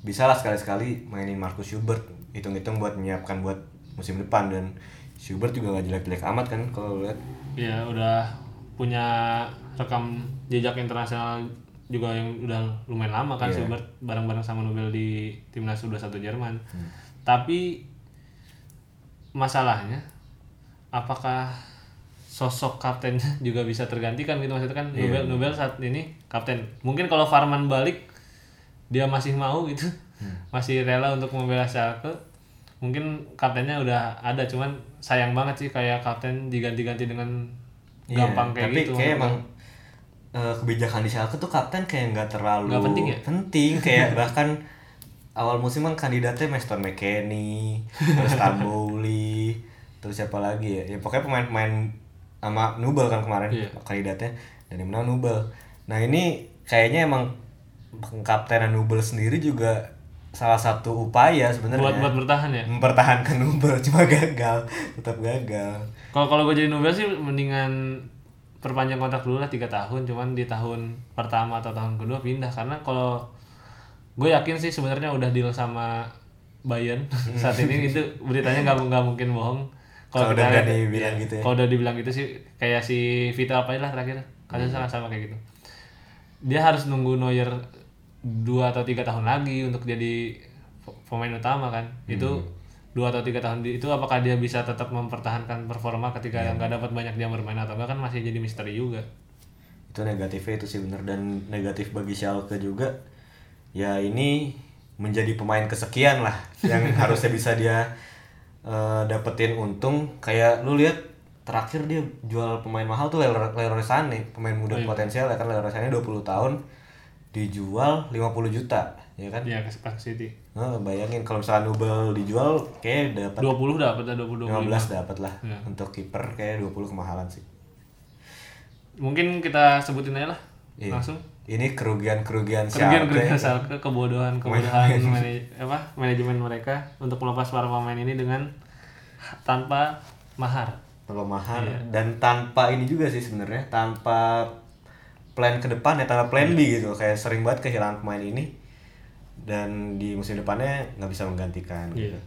bisa lah sekali-sekali mainin Marcus Schubert hitung-hitung buat menyiapkan buat musim depan. Dan Schubert juga nggak jelek-jelek amat kan kalau lihat. Ya udah punya rekam jejak internasional juga yang udah lumayan lama kan Iya. Schubert bareng-bareng sama Nobel di timnas U21 Jerman. Tapi masalahnya apakah sosok kaptennya juga bisa tergantikan gitu? Maksudnya kan Nobel Nobel saat ini kapten. Mungkin kalau Farman balik dia masih mau gitu. Masih rela untuk membela Schalke. Mungkin kaptennya udah ada cuman sayang banget sih kayak kapten diganti-ganti dengan gampang kayak Iya, tapi gitu kayak emang eh, kebijakan di Schalke tuh kapten kayak nggak terlalu Nggak penting ya? penting. Kayak bahkan awal musim kan kandidatnya Meston McKennie terus Tambouli terus siapa lagi ya? Ya pokoknya pemain-pemain sama Nubel kan kemarin Iya. kandidatnya. Dan yang menang Nubel. Nah ini kayaknya emang kaptenan Nubel sendiri juga salah satu upaya sebenarnya. Buat buat bertahan ya? Mempertahankan Nubel cuma gagal tetap gagal. Kalau kalau gue jadi Nubel sih mendingan perpanjang kontrak dulu lah tiga tahun. Cuman di tahun pertama atau tahun kedua pindah karena kalau gue yakin sih sebenarnya udah deal sama Bayern saat ini. Itu beritanya nggak nggak mungkin bohong. Kalau udah lihat- berani bilang iya, gitu ya. kalau udah dibilang gitu sih kayak si Vita apa lah terakhir. Kasusnya sangat sama kayak gitu. Dia harus nunggu Neuer dua atau tiga tahun lagi untuk jadi pemain utama kan. Itu dua atau tiga tahun itu apakah dia bisa tetap mempertahankan performa ketika nggak dapat banyak jam bermain atau enggak kan masih jadi misteri juga. Itu negatifnya itu sih bener. Dan negatif bagi Schalke juga ya ini menjadi pemain kesekian lah yang harusnya bisa dia eh, dapetin untung. Kayak lu lihat terakhir dia jual pemain mahal tuh Leroy Sané pemain muda potensial ya kan Leroy Sané 20 tahun dijual 50 juta ya kan? Ya ke City. Nah, bayangin kalau misalkan Nubel dijual kayak dapat 20 dapat dah 20 20 15 dapat lah Iya. untuk kiper kayak 20 kemahalan sih. Mungkin kita sebutin aja lah Iya. langsung ini kerugian-kerugian kerugian Schalke. kerugian Schalke kebodohan kebodohan manaj- apa manajemen mereka untuk melepas para pemain ini dengan tanpa mahar Kalau mahal Iya. dan tanpa ini juga sih sebenarnya tanpa plan ke depan ya tanpa plan B Iya. gitu kayak sering banget kehilangan pemain ini dan di musim depannya nggak bisa menggantikan Iya. gitu.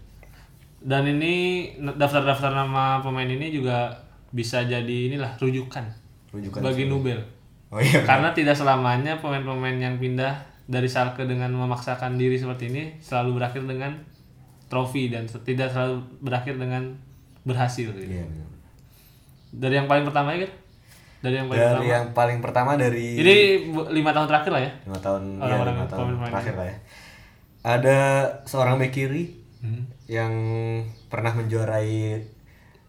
dan ini daftar-daftar nama pemain ini juga bisa jadi inilah rujukan Rujukan bagi Nubel oh iya karena tidak selamanya pemain-pemain yang pindah dari Schalke dengan memaksakan diri seperti ini selalu berakhir dengan trofi dan tidak selalu berakhir dengan berhasil gitu. Iya, benar. dari yang paling pertama ya kan dari yang paling dari pertama? yang paling pertama dari ini bu- lima tahun terakhir lah ya? Lima tahun ya Orang-orang lima tahun terakhir lah ya. Ada seorang bek kiri Hmm. yang pernah menjuarai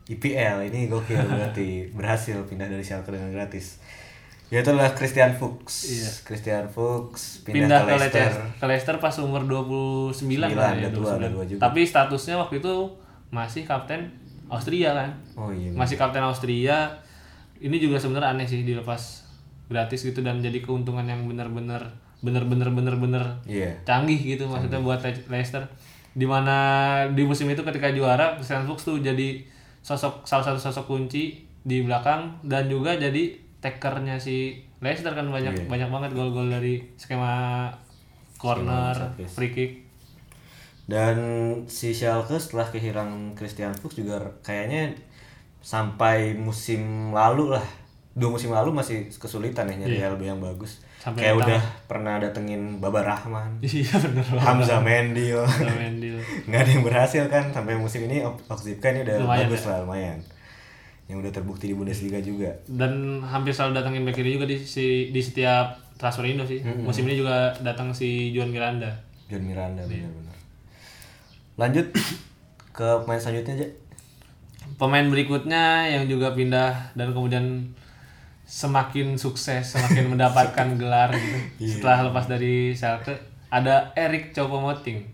IPL ini gokil berarti berhasil pindah dari Schalke dengan gratis yaitu adalah Christian Fuchs. Christian Fuchs pindah, Iya. pindah ke Leicester. Ke Leicester pas umur 29 lah ya udah tua, udah tua 29. juga. tapi statusnya waktu itu masih kapten Austria kan? Oh iya masih kapten Austria. Ini juga sebenarnya aneh sih dilepas gratis gitu dan jadi keuntungan yang benar-benar benar-benar benar-benar iya. canggih gitu maksudnya buat Le- Leicester. Di mana di musim itu ketika juara Christian Fuchs tuh jadi sosok salah satu sosok kunci di belakang dan juga jadi takernya si Leicester kan banyak banyak banget gol-gol dari skema corner, free kick. dan si Schalke setelah kehilangan Christian Fuchs juga kayaknya sampai musim lalu lah. Dua musim lalu masih kesulitan ya nyari LB yang bagus. Sampai kayak udah pernah datengin Baba Rahman. Iya bener. Hamzah Mendil nggak ada yang berhasil kan sampai musim ini. Oksipka ini udah Lumayan bagus lah lumayan yang udah terbukti di Bundesliga juga Dan hampir selalu datangin back kiri juga di si, di setiap transfer Indo sih. Musim ini juga datang si Juan Miranda. John Miranda Iya. benar-benar lanjut ke pemain selanjutnya aja Pemain berikutnya yang juga pindah dan kemudian semakin sukses, semakin mendapatkan gelar gitu. Setelah lepas dari Schalke ada Erik Choupo-Moting.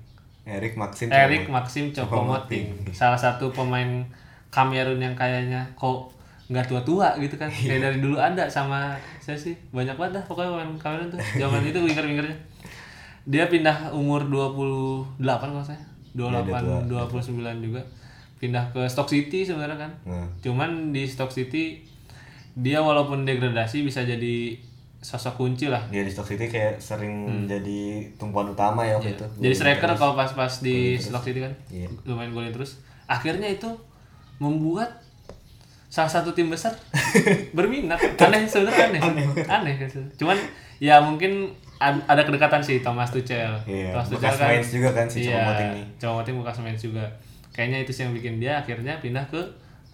Erik Maxim Erik Maxim Choupo-Moting. Salah satu pemain Kamerun yang kayaknya kok nggak tua-tua gitu kan. Kayak dari dulu ada sama saya sih banyak banget dah pokoknya pemain Kamerun tuh. Zaman itu winger-wingernya. Dia pindah umur 28 kalau saya. 28 29 juga. Pindah ke Stoke City sebenarnya kan. Nah, Cuman di Stoke City dia walaupun degradasi bisa jadi sosok kunci lah. dia di Stoke City kayak sering jadi tumpuan utama ya waktu itu Hmm. Iya. Jadi striker kalau pas-pas di Stoke City kan Iya. lumayan golin terus. Akhirnya itu membuat salah satu tim besar berminat. Aneh sebenarnya aneh. Aneh. gitu. Cuman ya mungkin ad- ada kedekatan sih Thomas Tuchel. Iya, Thomas bekas Mainz juga kan si iya, Choupo-Moting nih. Choupo-Moting bekas Mainz juga. Kayaknya itu sih yang bikin dia akhirnya pindah ke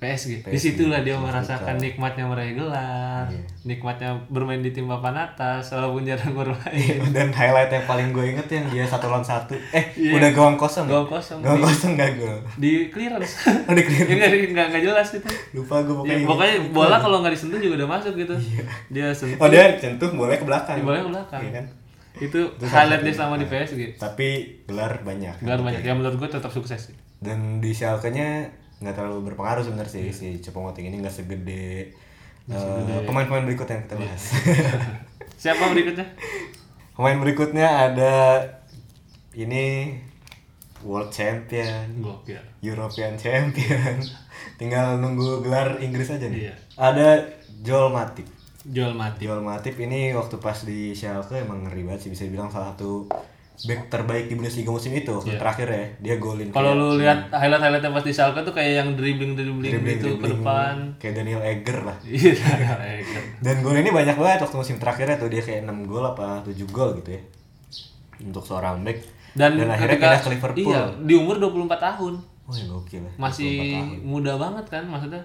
PSG. Di situlah dia merasakan nikmatnya meraih gelar, Iya. nikmatnya bermain di tim papan atas walaupun jarang bermain. dan highlight yang paling gue inget yang dia satu lawan satu. Eh Iya. udah gawang kosong ya? Gawang kosong. gawang kosong gak gol di clearance. Oh, di clearance. ya, nggak jelas itu. Lupa gue ya, pokoknya pokoknya bola kalau nggak disentuh juga udah masuk gitu. Dia sentuh. Oh dia centuh boleh ke belakang. Bolanya ke belakang. Iya kan? Itu highlight dia selama di PSG tapi gelar banyak. Gelar banyak. Ya menurut gue tetap sukses sih. Dan di Schalke nya nggak terlalu berpengaruh sebenarnya sih si Choupo-Moting ini nggak segede eh, pemain-pemain berikutnya yang kita bahas. Siapa berikutnya? Pemain berikutnya ada ini World Champion, Gokil. European Champion. Tinggal nunggu gelar Inggris aja nih. Iya. Ada Joel Matip. Joel Matip. Joel Matip ini waktu pas di Schalke emang ngeri banget sih bisa dibilang salah satu back terbaik di Bundesliga musim itu waktu terakhir ya. Dia golin Kalau lu lihat highlight-highlightnya pas di Schalke tuh kayak yang dribbling-dribbling dribbling- gitu ke dribbling depan. kayak Daniel Egger lah. Iya, Dan gol ini banyak banget waktu musim terakhirnya tuh dia kayak 6 gol apa 7 gol gitu ya. Untuk seorang back. Dan, akhirnya ketika- pindah ke Liverpool. Iya, di umur 24 tahun. Oh ya gokil ya. Masih 24 tahun. muda banget kan maksudnya.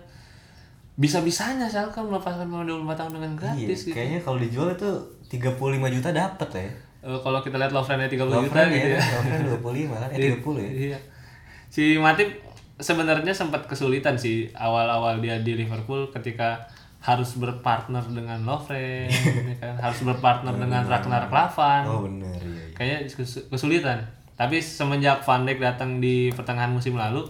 Bisa-bisanya Schalke melepaskan pemain 24 tahun dengan Iya, gratis gitu. kayaknya kalau dijual itu 35 juta dapat ya. Eh, kalau kita lihat Lovren-nya 30 Lovren juta gitu ya. Lovren 25 kan, eh 30 ya. Iya. Si Matip sebenarnya sempat kesulitan sih awal-awal dia di Liverpool ketika harus berpartner dengan Lovren, ya kan? harus berpartner dengan Ragnar Klavan. Oh bener iya. iya. Kayaknya kes- kesulitan. Tapi semenjak Van Dijk datang di pertengahan musim lalu,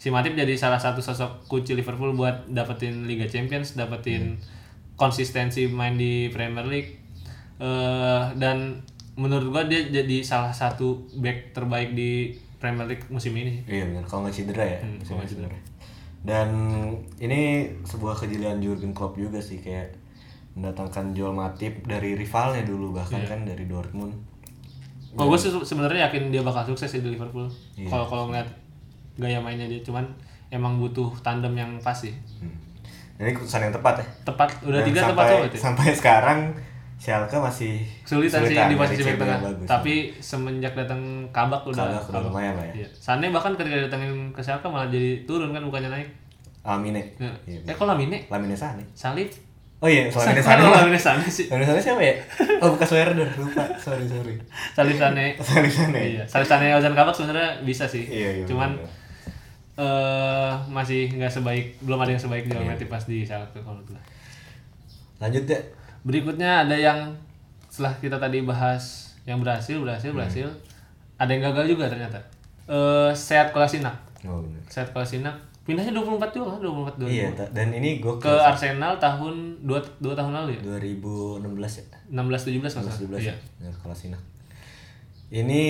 si Matip jadi salah satu sosok kunci Liverpool buat dapetin Liga Champions, dapetin konsistensi main di Premier League. Eh, dan menurut gua dia jadi salah satu back terbaik di Premier League musim ini. Iya benar, kalau nggak cedera ya, Hmm, ini cedera. Dan ini sebuah kejelian Jurgen Klopp juga sih kayak mendatangkan Joel Matip dari rivalnya dulu bahkan Iya. kan dari Dortmund. Kalau gue sih sebenarnya yakin dia bakal sukses di Liverpool. Iya. Kalau kalau ngeliat gaya mainnya dia, cuman emang butuh tandem yang pas sih. Hmm. Ini keputusan yang tepat ya. Tepat, udah Dan tiga sampai, tepat. Sampai sekarang Schalke masih Kesulitan sih nyari di posisi back tengah. bagus. Tapi semenjak datang Kabak udah Kabak udah lumayan lah ya. Iya. Sane bahkan ketika datangin ke Schalke malah jadi turun kan bukannya naik. Lamine. Ya. Iya, Eh kok Lamine? Lamine Sane. Salib. Oh iya, Lamine Sane. Lamine Sane sih. Lamine Sane siapa ya? Oh bekas Werder, lupa. Sorry, sorry. Salib Sane. Lamine Sane. Iya, Salib Sane Ozan Kabak sebenarnya bisa sih. Iya, iya. Cuman eh masih nggak sebaik belum ada yang sebaik Iya. Joel Matip pas di Schalke kalau gue. Lanjut ya. Berikutnya ada yang setelah kita tadi bahas yang berhasil, berhasil, Hmm. berhasil. Ada yang gagal juga ternyata. Eh Seat Kolasinac. Oh bener. Seat Kolasinac pindahnya 24 juga kan, 24 2000. Iya, ta- dan ini gue Ke Arsenal tahun 2 2 tahun lalu ya. 2016 ya. 16 17 masa. 17 Iya. ya. Bener, Kolasinac. Ini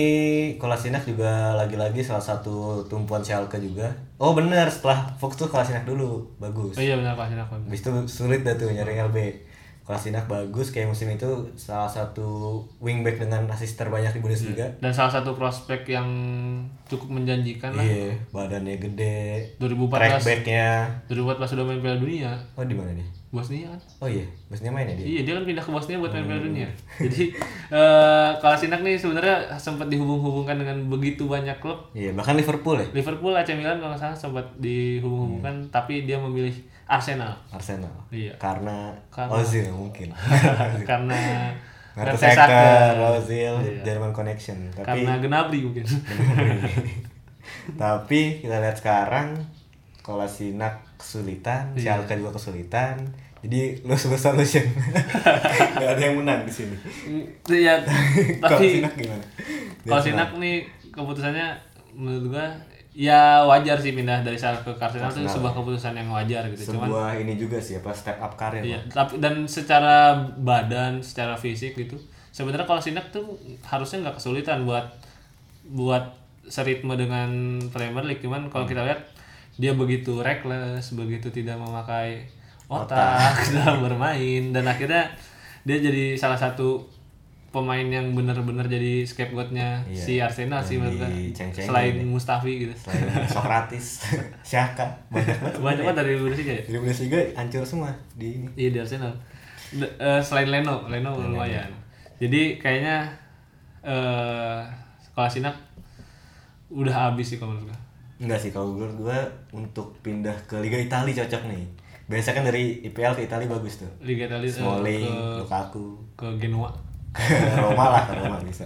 Kolasinac juga lagi-lagi salah satu tumpuan Schalke juga. Oh bener, setelah Fox tuh Kolasinac dulu, bagus. Oh iya benar Kolasinac. benar. Habis itu sulit dah tuh nyari LB. Kolasinac bagus kayak musim itu salah satu wingback dengan asis terbanyak di Bundesliga. Dan salah satu prospek yang cukup menjanjikan lah. Iya, badannya gede, 2014 trackbacknya. 2014 sudah main Piala Dunia. Oh di mana dia? Bosnia kan. Oh iya, maksudnya main ya dia? Iya dia kan pindah ke Bosnia buat main Piala Hmm. Dunia. Jadi eh Kolasinac nih sebenarnya sempat dihubung-hubungkan dengan begitu banyak klub. Iya, bahkan Liverpool ya, Liverpool, AC Milan kalau nggak salah sempat dihubung-hubungkan, tapi dia memilih Arsenal Arsenal. Iya. Karena, Karena- Ozil mungkin. karena Mertesacker, Ozil, Iya. Jerman Connection. Tapi karena Gnabry mungkin. tapi kita lihat sekarang Kolasinac kesulitan, Iya. Schalke juga kesulitan. Jadi lose lose solution. Gak ada yang menang di sini. ya, tapi Kolasinac gimana? Dia Kolasinac nih keputusannya menurut gua ya wajar sih pindah dari Schalke ke Arsenal itu Arsenal, sebuah keputusan yang wajar gitu. Cuman sebuah ini juga sih apa step up karir. Iya, tapi dan secara badan, secara fisik gitu, sebenarnya kalau Sinak tuh harusnya nggak kesulitan buat buat seritme dengan Premier League. Cuman kalau kita lihat dia begitu reckless, begitu tidak memakai otak, dalam bermain dan akhirnya dia jadi salah satu pemain yang benar-benar jadi scapegoatnya Iya. si Arsenal sih menurut gua. diceng-cengin selain ya. Mustafi gitu. Selain Socrates, Syaka, banyak banget. Banyak banget dari Bundesliga ya. Di Bundesliga hancur semua di ini. Iya di Arsenal. D- eh, selain Leno, Leno lumayan. Jadi kayaknya eh Kolasinac udah habis sih kalau menurut gue. Enggak sih kalau menurut gua untuk pindah ke Liga Italia cocok nih. Biasa kan dari IPL ke Italia bagus tuh. Liga Italia eh, Smalling, ke, Lukaku, ke Genoa. Roma lah, ke Roma bisa.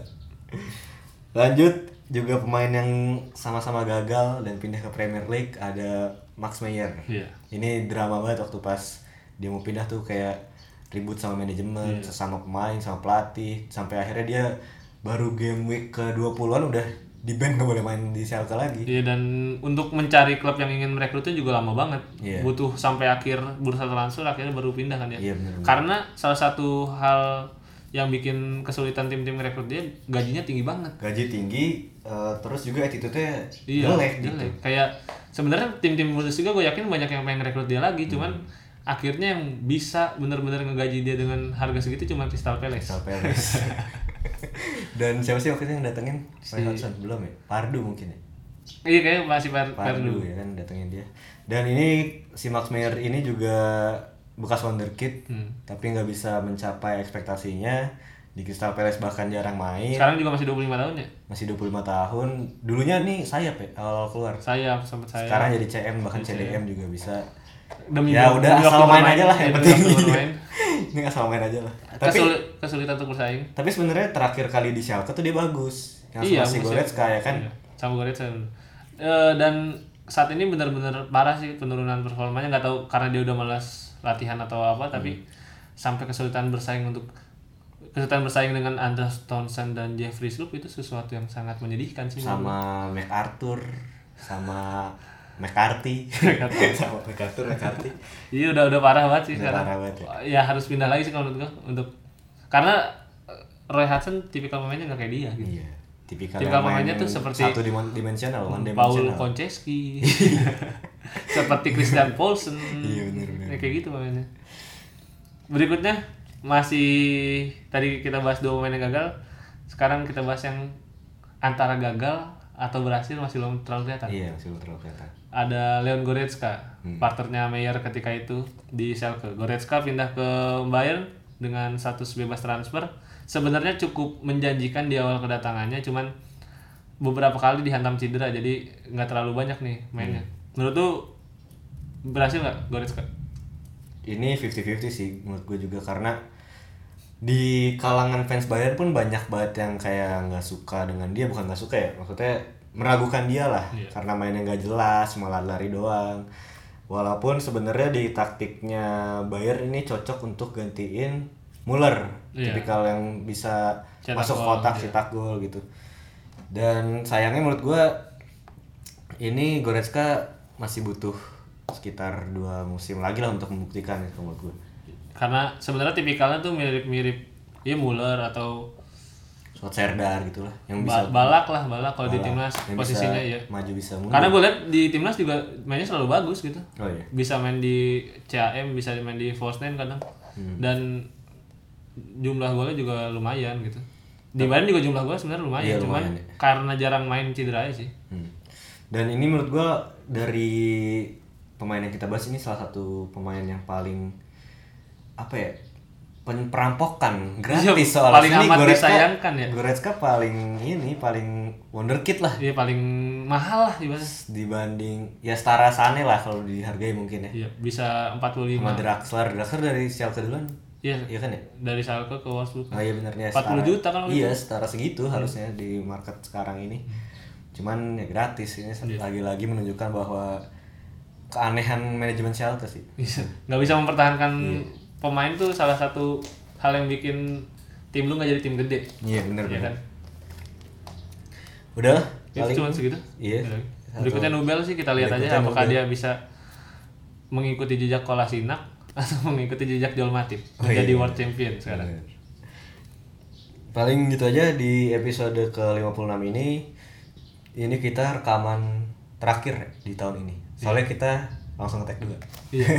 Lanjut juga pemain yang sama-sama gagal dan pindah ke Premier League ada Max Meyer. Iya. Ini drama banget waktu pas dia mau pindah tuh kayak ribut sama manajemen, sama pemain, sama pelatih, sampai akhirnya dia baru game week ke 20-an udah di band nggak boleh main di Schalke lagi. Iya dan untuk mencari klub yang ingin merekrutnya juga lama banget. Iya. Butuh sampai akhir bursa transfer akhirnya baru pindah kan ya. Iya, bener-bener. Karena salah satu hal yang bikin kesulitan tim-tim merekrut dia gajinya tinggi banget. Gaji tinggi, eh, terus juga attitude-nya Iya, jelek gitu. jelek. Kayak sebenarnya tim-tim Bundesliga gue yakin banyak yang pengen rekrut dia lagi, cuman Hmm. akhirnya yang bisa bener-bener ngegaji dia dengan harga segitu cuma Crystal Palace. Crystal Palace. Dan siapa sih waktu itu yang datengin? Roy Hodgson belum ya? Pardu mungkin ya. Iya kayaknya masih per Pardu ya kan datengin dia. Dan ini si Max Meyer ini juga bekas wonderkid, Hmm. tapi nggak bisa mencapai ekspektasinya di Crystal Palace bahkan jarang main. Sekarang juga masih 25 tahun ya. Masih 25 tahun. Dulunya nih sayap ya awal keluar. Saya sempat saya. Sekarang jadi CM bahkan CDM juga bisa. Demi ya demi udah asal main bermain, aja lah yang penting. Ini asal main aja lah. Tapi Kesulit, kesulitan untuk bersaing. tapi sebenarnya terakhir kali di Schalke tuh dia bagus. Yang iya, sama si musim- Goretzka ya kan. Iya, sama Goretzka. Eh, dan saat ini benar-benar parah sih penurunan performanya nggak tahu karena dia udah malas latihan atau apa tapi Hmm. sampai kesulitan bersaing untuk kesulitan bersaing dengan Anders Townsend dan Jeffrey Sloop itu sesuatu yang sangat menyedihkan sih. Sama MacArthur sama McCarthy. Sama MacArthur McCarthy. Iya udah udah parah banget sih Udah sekarang. parah banget ya. harus pindah lagi sih kalau menurut gua untuk karena eh, Roy Hudson tipikal pemainnya nggak kayak dia gitu. Iya tipikal, Tipikal pemainnya tuh seperti satu dimen- dimensional one Paul dimensional. Konchesky seperti Christian Paulsen. Iya, bener, bener. Ya, kayak gitu pemainnya berikutnya masih tadi kita bahas dua pemain yang gagal sekarang kita bahas yang antara gagal atau berhasil masih belum terlalu kelihatan. Iya masih belum terlalu kelihatan. Ada Leon Goretzka Hmm. partnernya Meyer ketika itu di Schalke. Goretzka pindah ke Bayern dengan status bebas transfer. Sebenarnya cukup menjanjikan di awal kedatangannya cuman beberapa kali dihantam cedera jadi nggak terlalu banyak nih mainnya. Hmm. Menurut tuh berhasil nggak Goretzka ini 50-50 sih menurut gue juga karena di kalangan fans Bayern pun banyak banget yang kayak nggak suka dengan dia bukan nggak suka ya maksudnya meragukan dia lah Iya. karena mainnya nggak jelas malah lari doang walaupun sebenarnya di taktiknya Bayern ini cocok untuk gantiin Muller Iya. tipikal yang bisa Cetak masuk gol, kotak iya. cetak gol gitu dan sayangnya menurut gue ini Goretzka masih butuh sekitar dua musim lagi lah untuk membuktikan itu menurut gue karena sebenarnya tipikalnya tuh mirip-mirip ya Muller atau Suat Serdar gitu lah yang Ba- bisa balak lah balak kalau di timnas posisinya ya maju bisa mundur. Karena gue lihat di timnas juga mainnya selalu bagus gitu. Oh iya. Bisa main di CAM bisa main di Forsnen kadang. Hmm. dan jumlah golnya juga lumayan gitu. Di Bayern juga jumlah golnya sebenarnya lumayan Iya, cuman lumayan, ya. karena jarang main cedera sih. Hmm. dan ini menurut gue dari pemain yang kita bahas ini salah satu pemain yang paling apa ya perampokan gratis Iya, soalnya. paling ini amat Goretzka, disayangkan ya. Goretzka paling ini paling wonderkid lah. Iya paling mahal lah ibaratnya dibanding ya setara Sane lah kalau dihargai mungkin ya. Iya bisa 45 sama Draxler. Draxler dari Schalke duluan. Iya. Iya kan ya? Dari Schalke ke Wolfsburg. Oh iya benernya 40 juta kan Iya setara segitu harusnya di market sekarang ini Cuman ya gratis ini Iya. lagi-lagi menunjukkan bahwa keanehan manajemen Schalke sih bisa nggak bisa mempertahankan Iya. pemain tuh salah satu hal yang bikin tim lu nggak jadi tim gede Iya bener Iya bener kan Udah itu paling cuma segitu Iya Udah. berikutnya Nubel sih kita lihat Berikutnya aja apakah Nubel. dia bisa mengikuti jejak Kolasinac atau mengikuti jejak Joel Matip Oh, menjadi iya. world champion sekarang Bener. Paling gitu aja di episode ke-56 ini Ini kita rekaman terakhir di tahun ini Soalnya kita langsung ngetek dua iya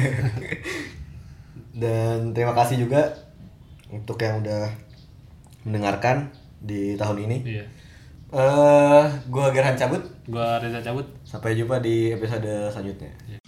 Dan terima kasih juga untuk yang udah mendengarkan di tahun ini. iya Eh, gua Gerhan cabut. gua Reza cabut Sampai jumpa di episode selanjutnya. Iya.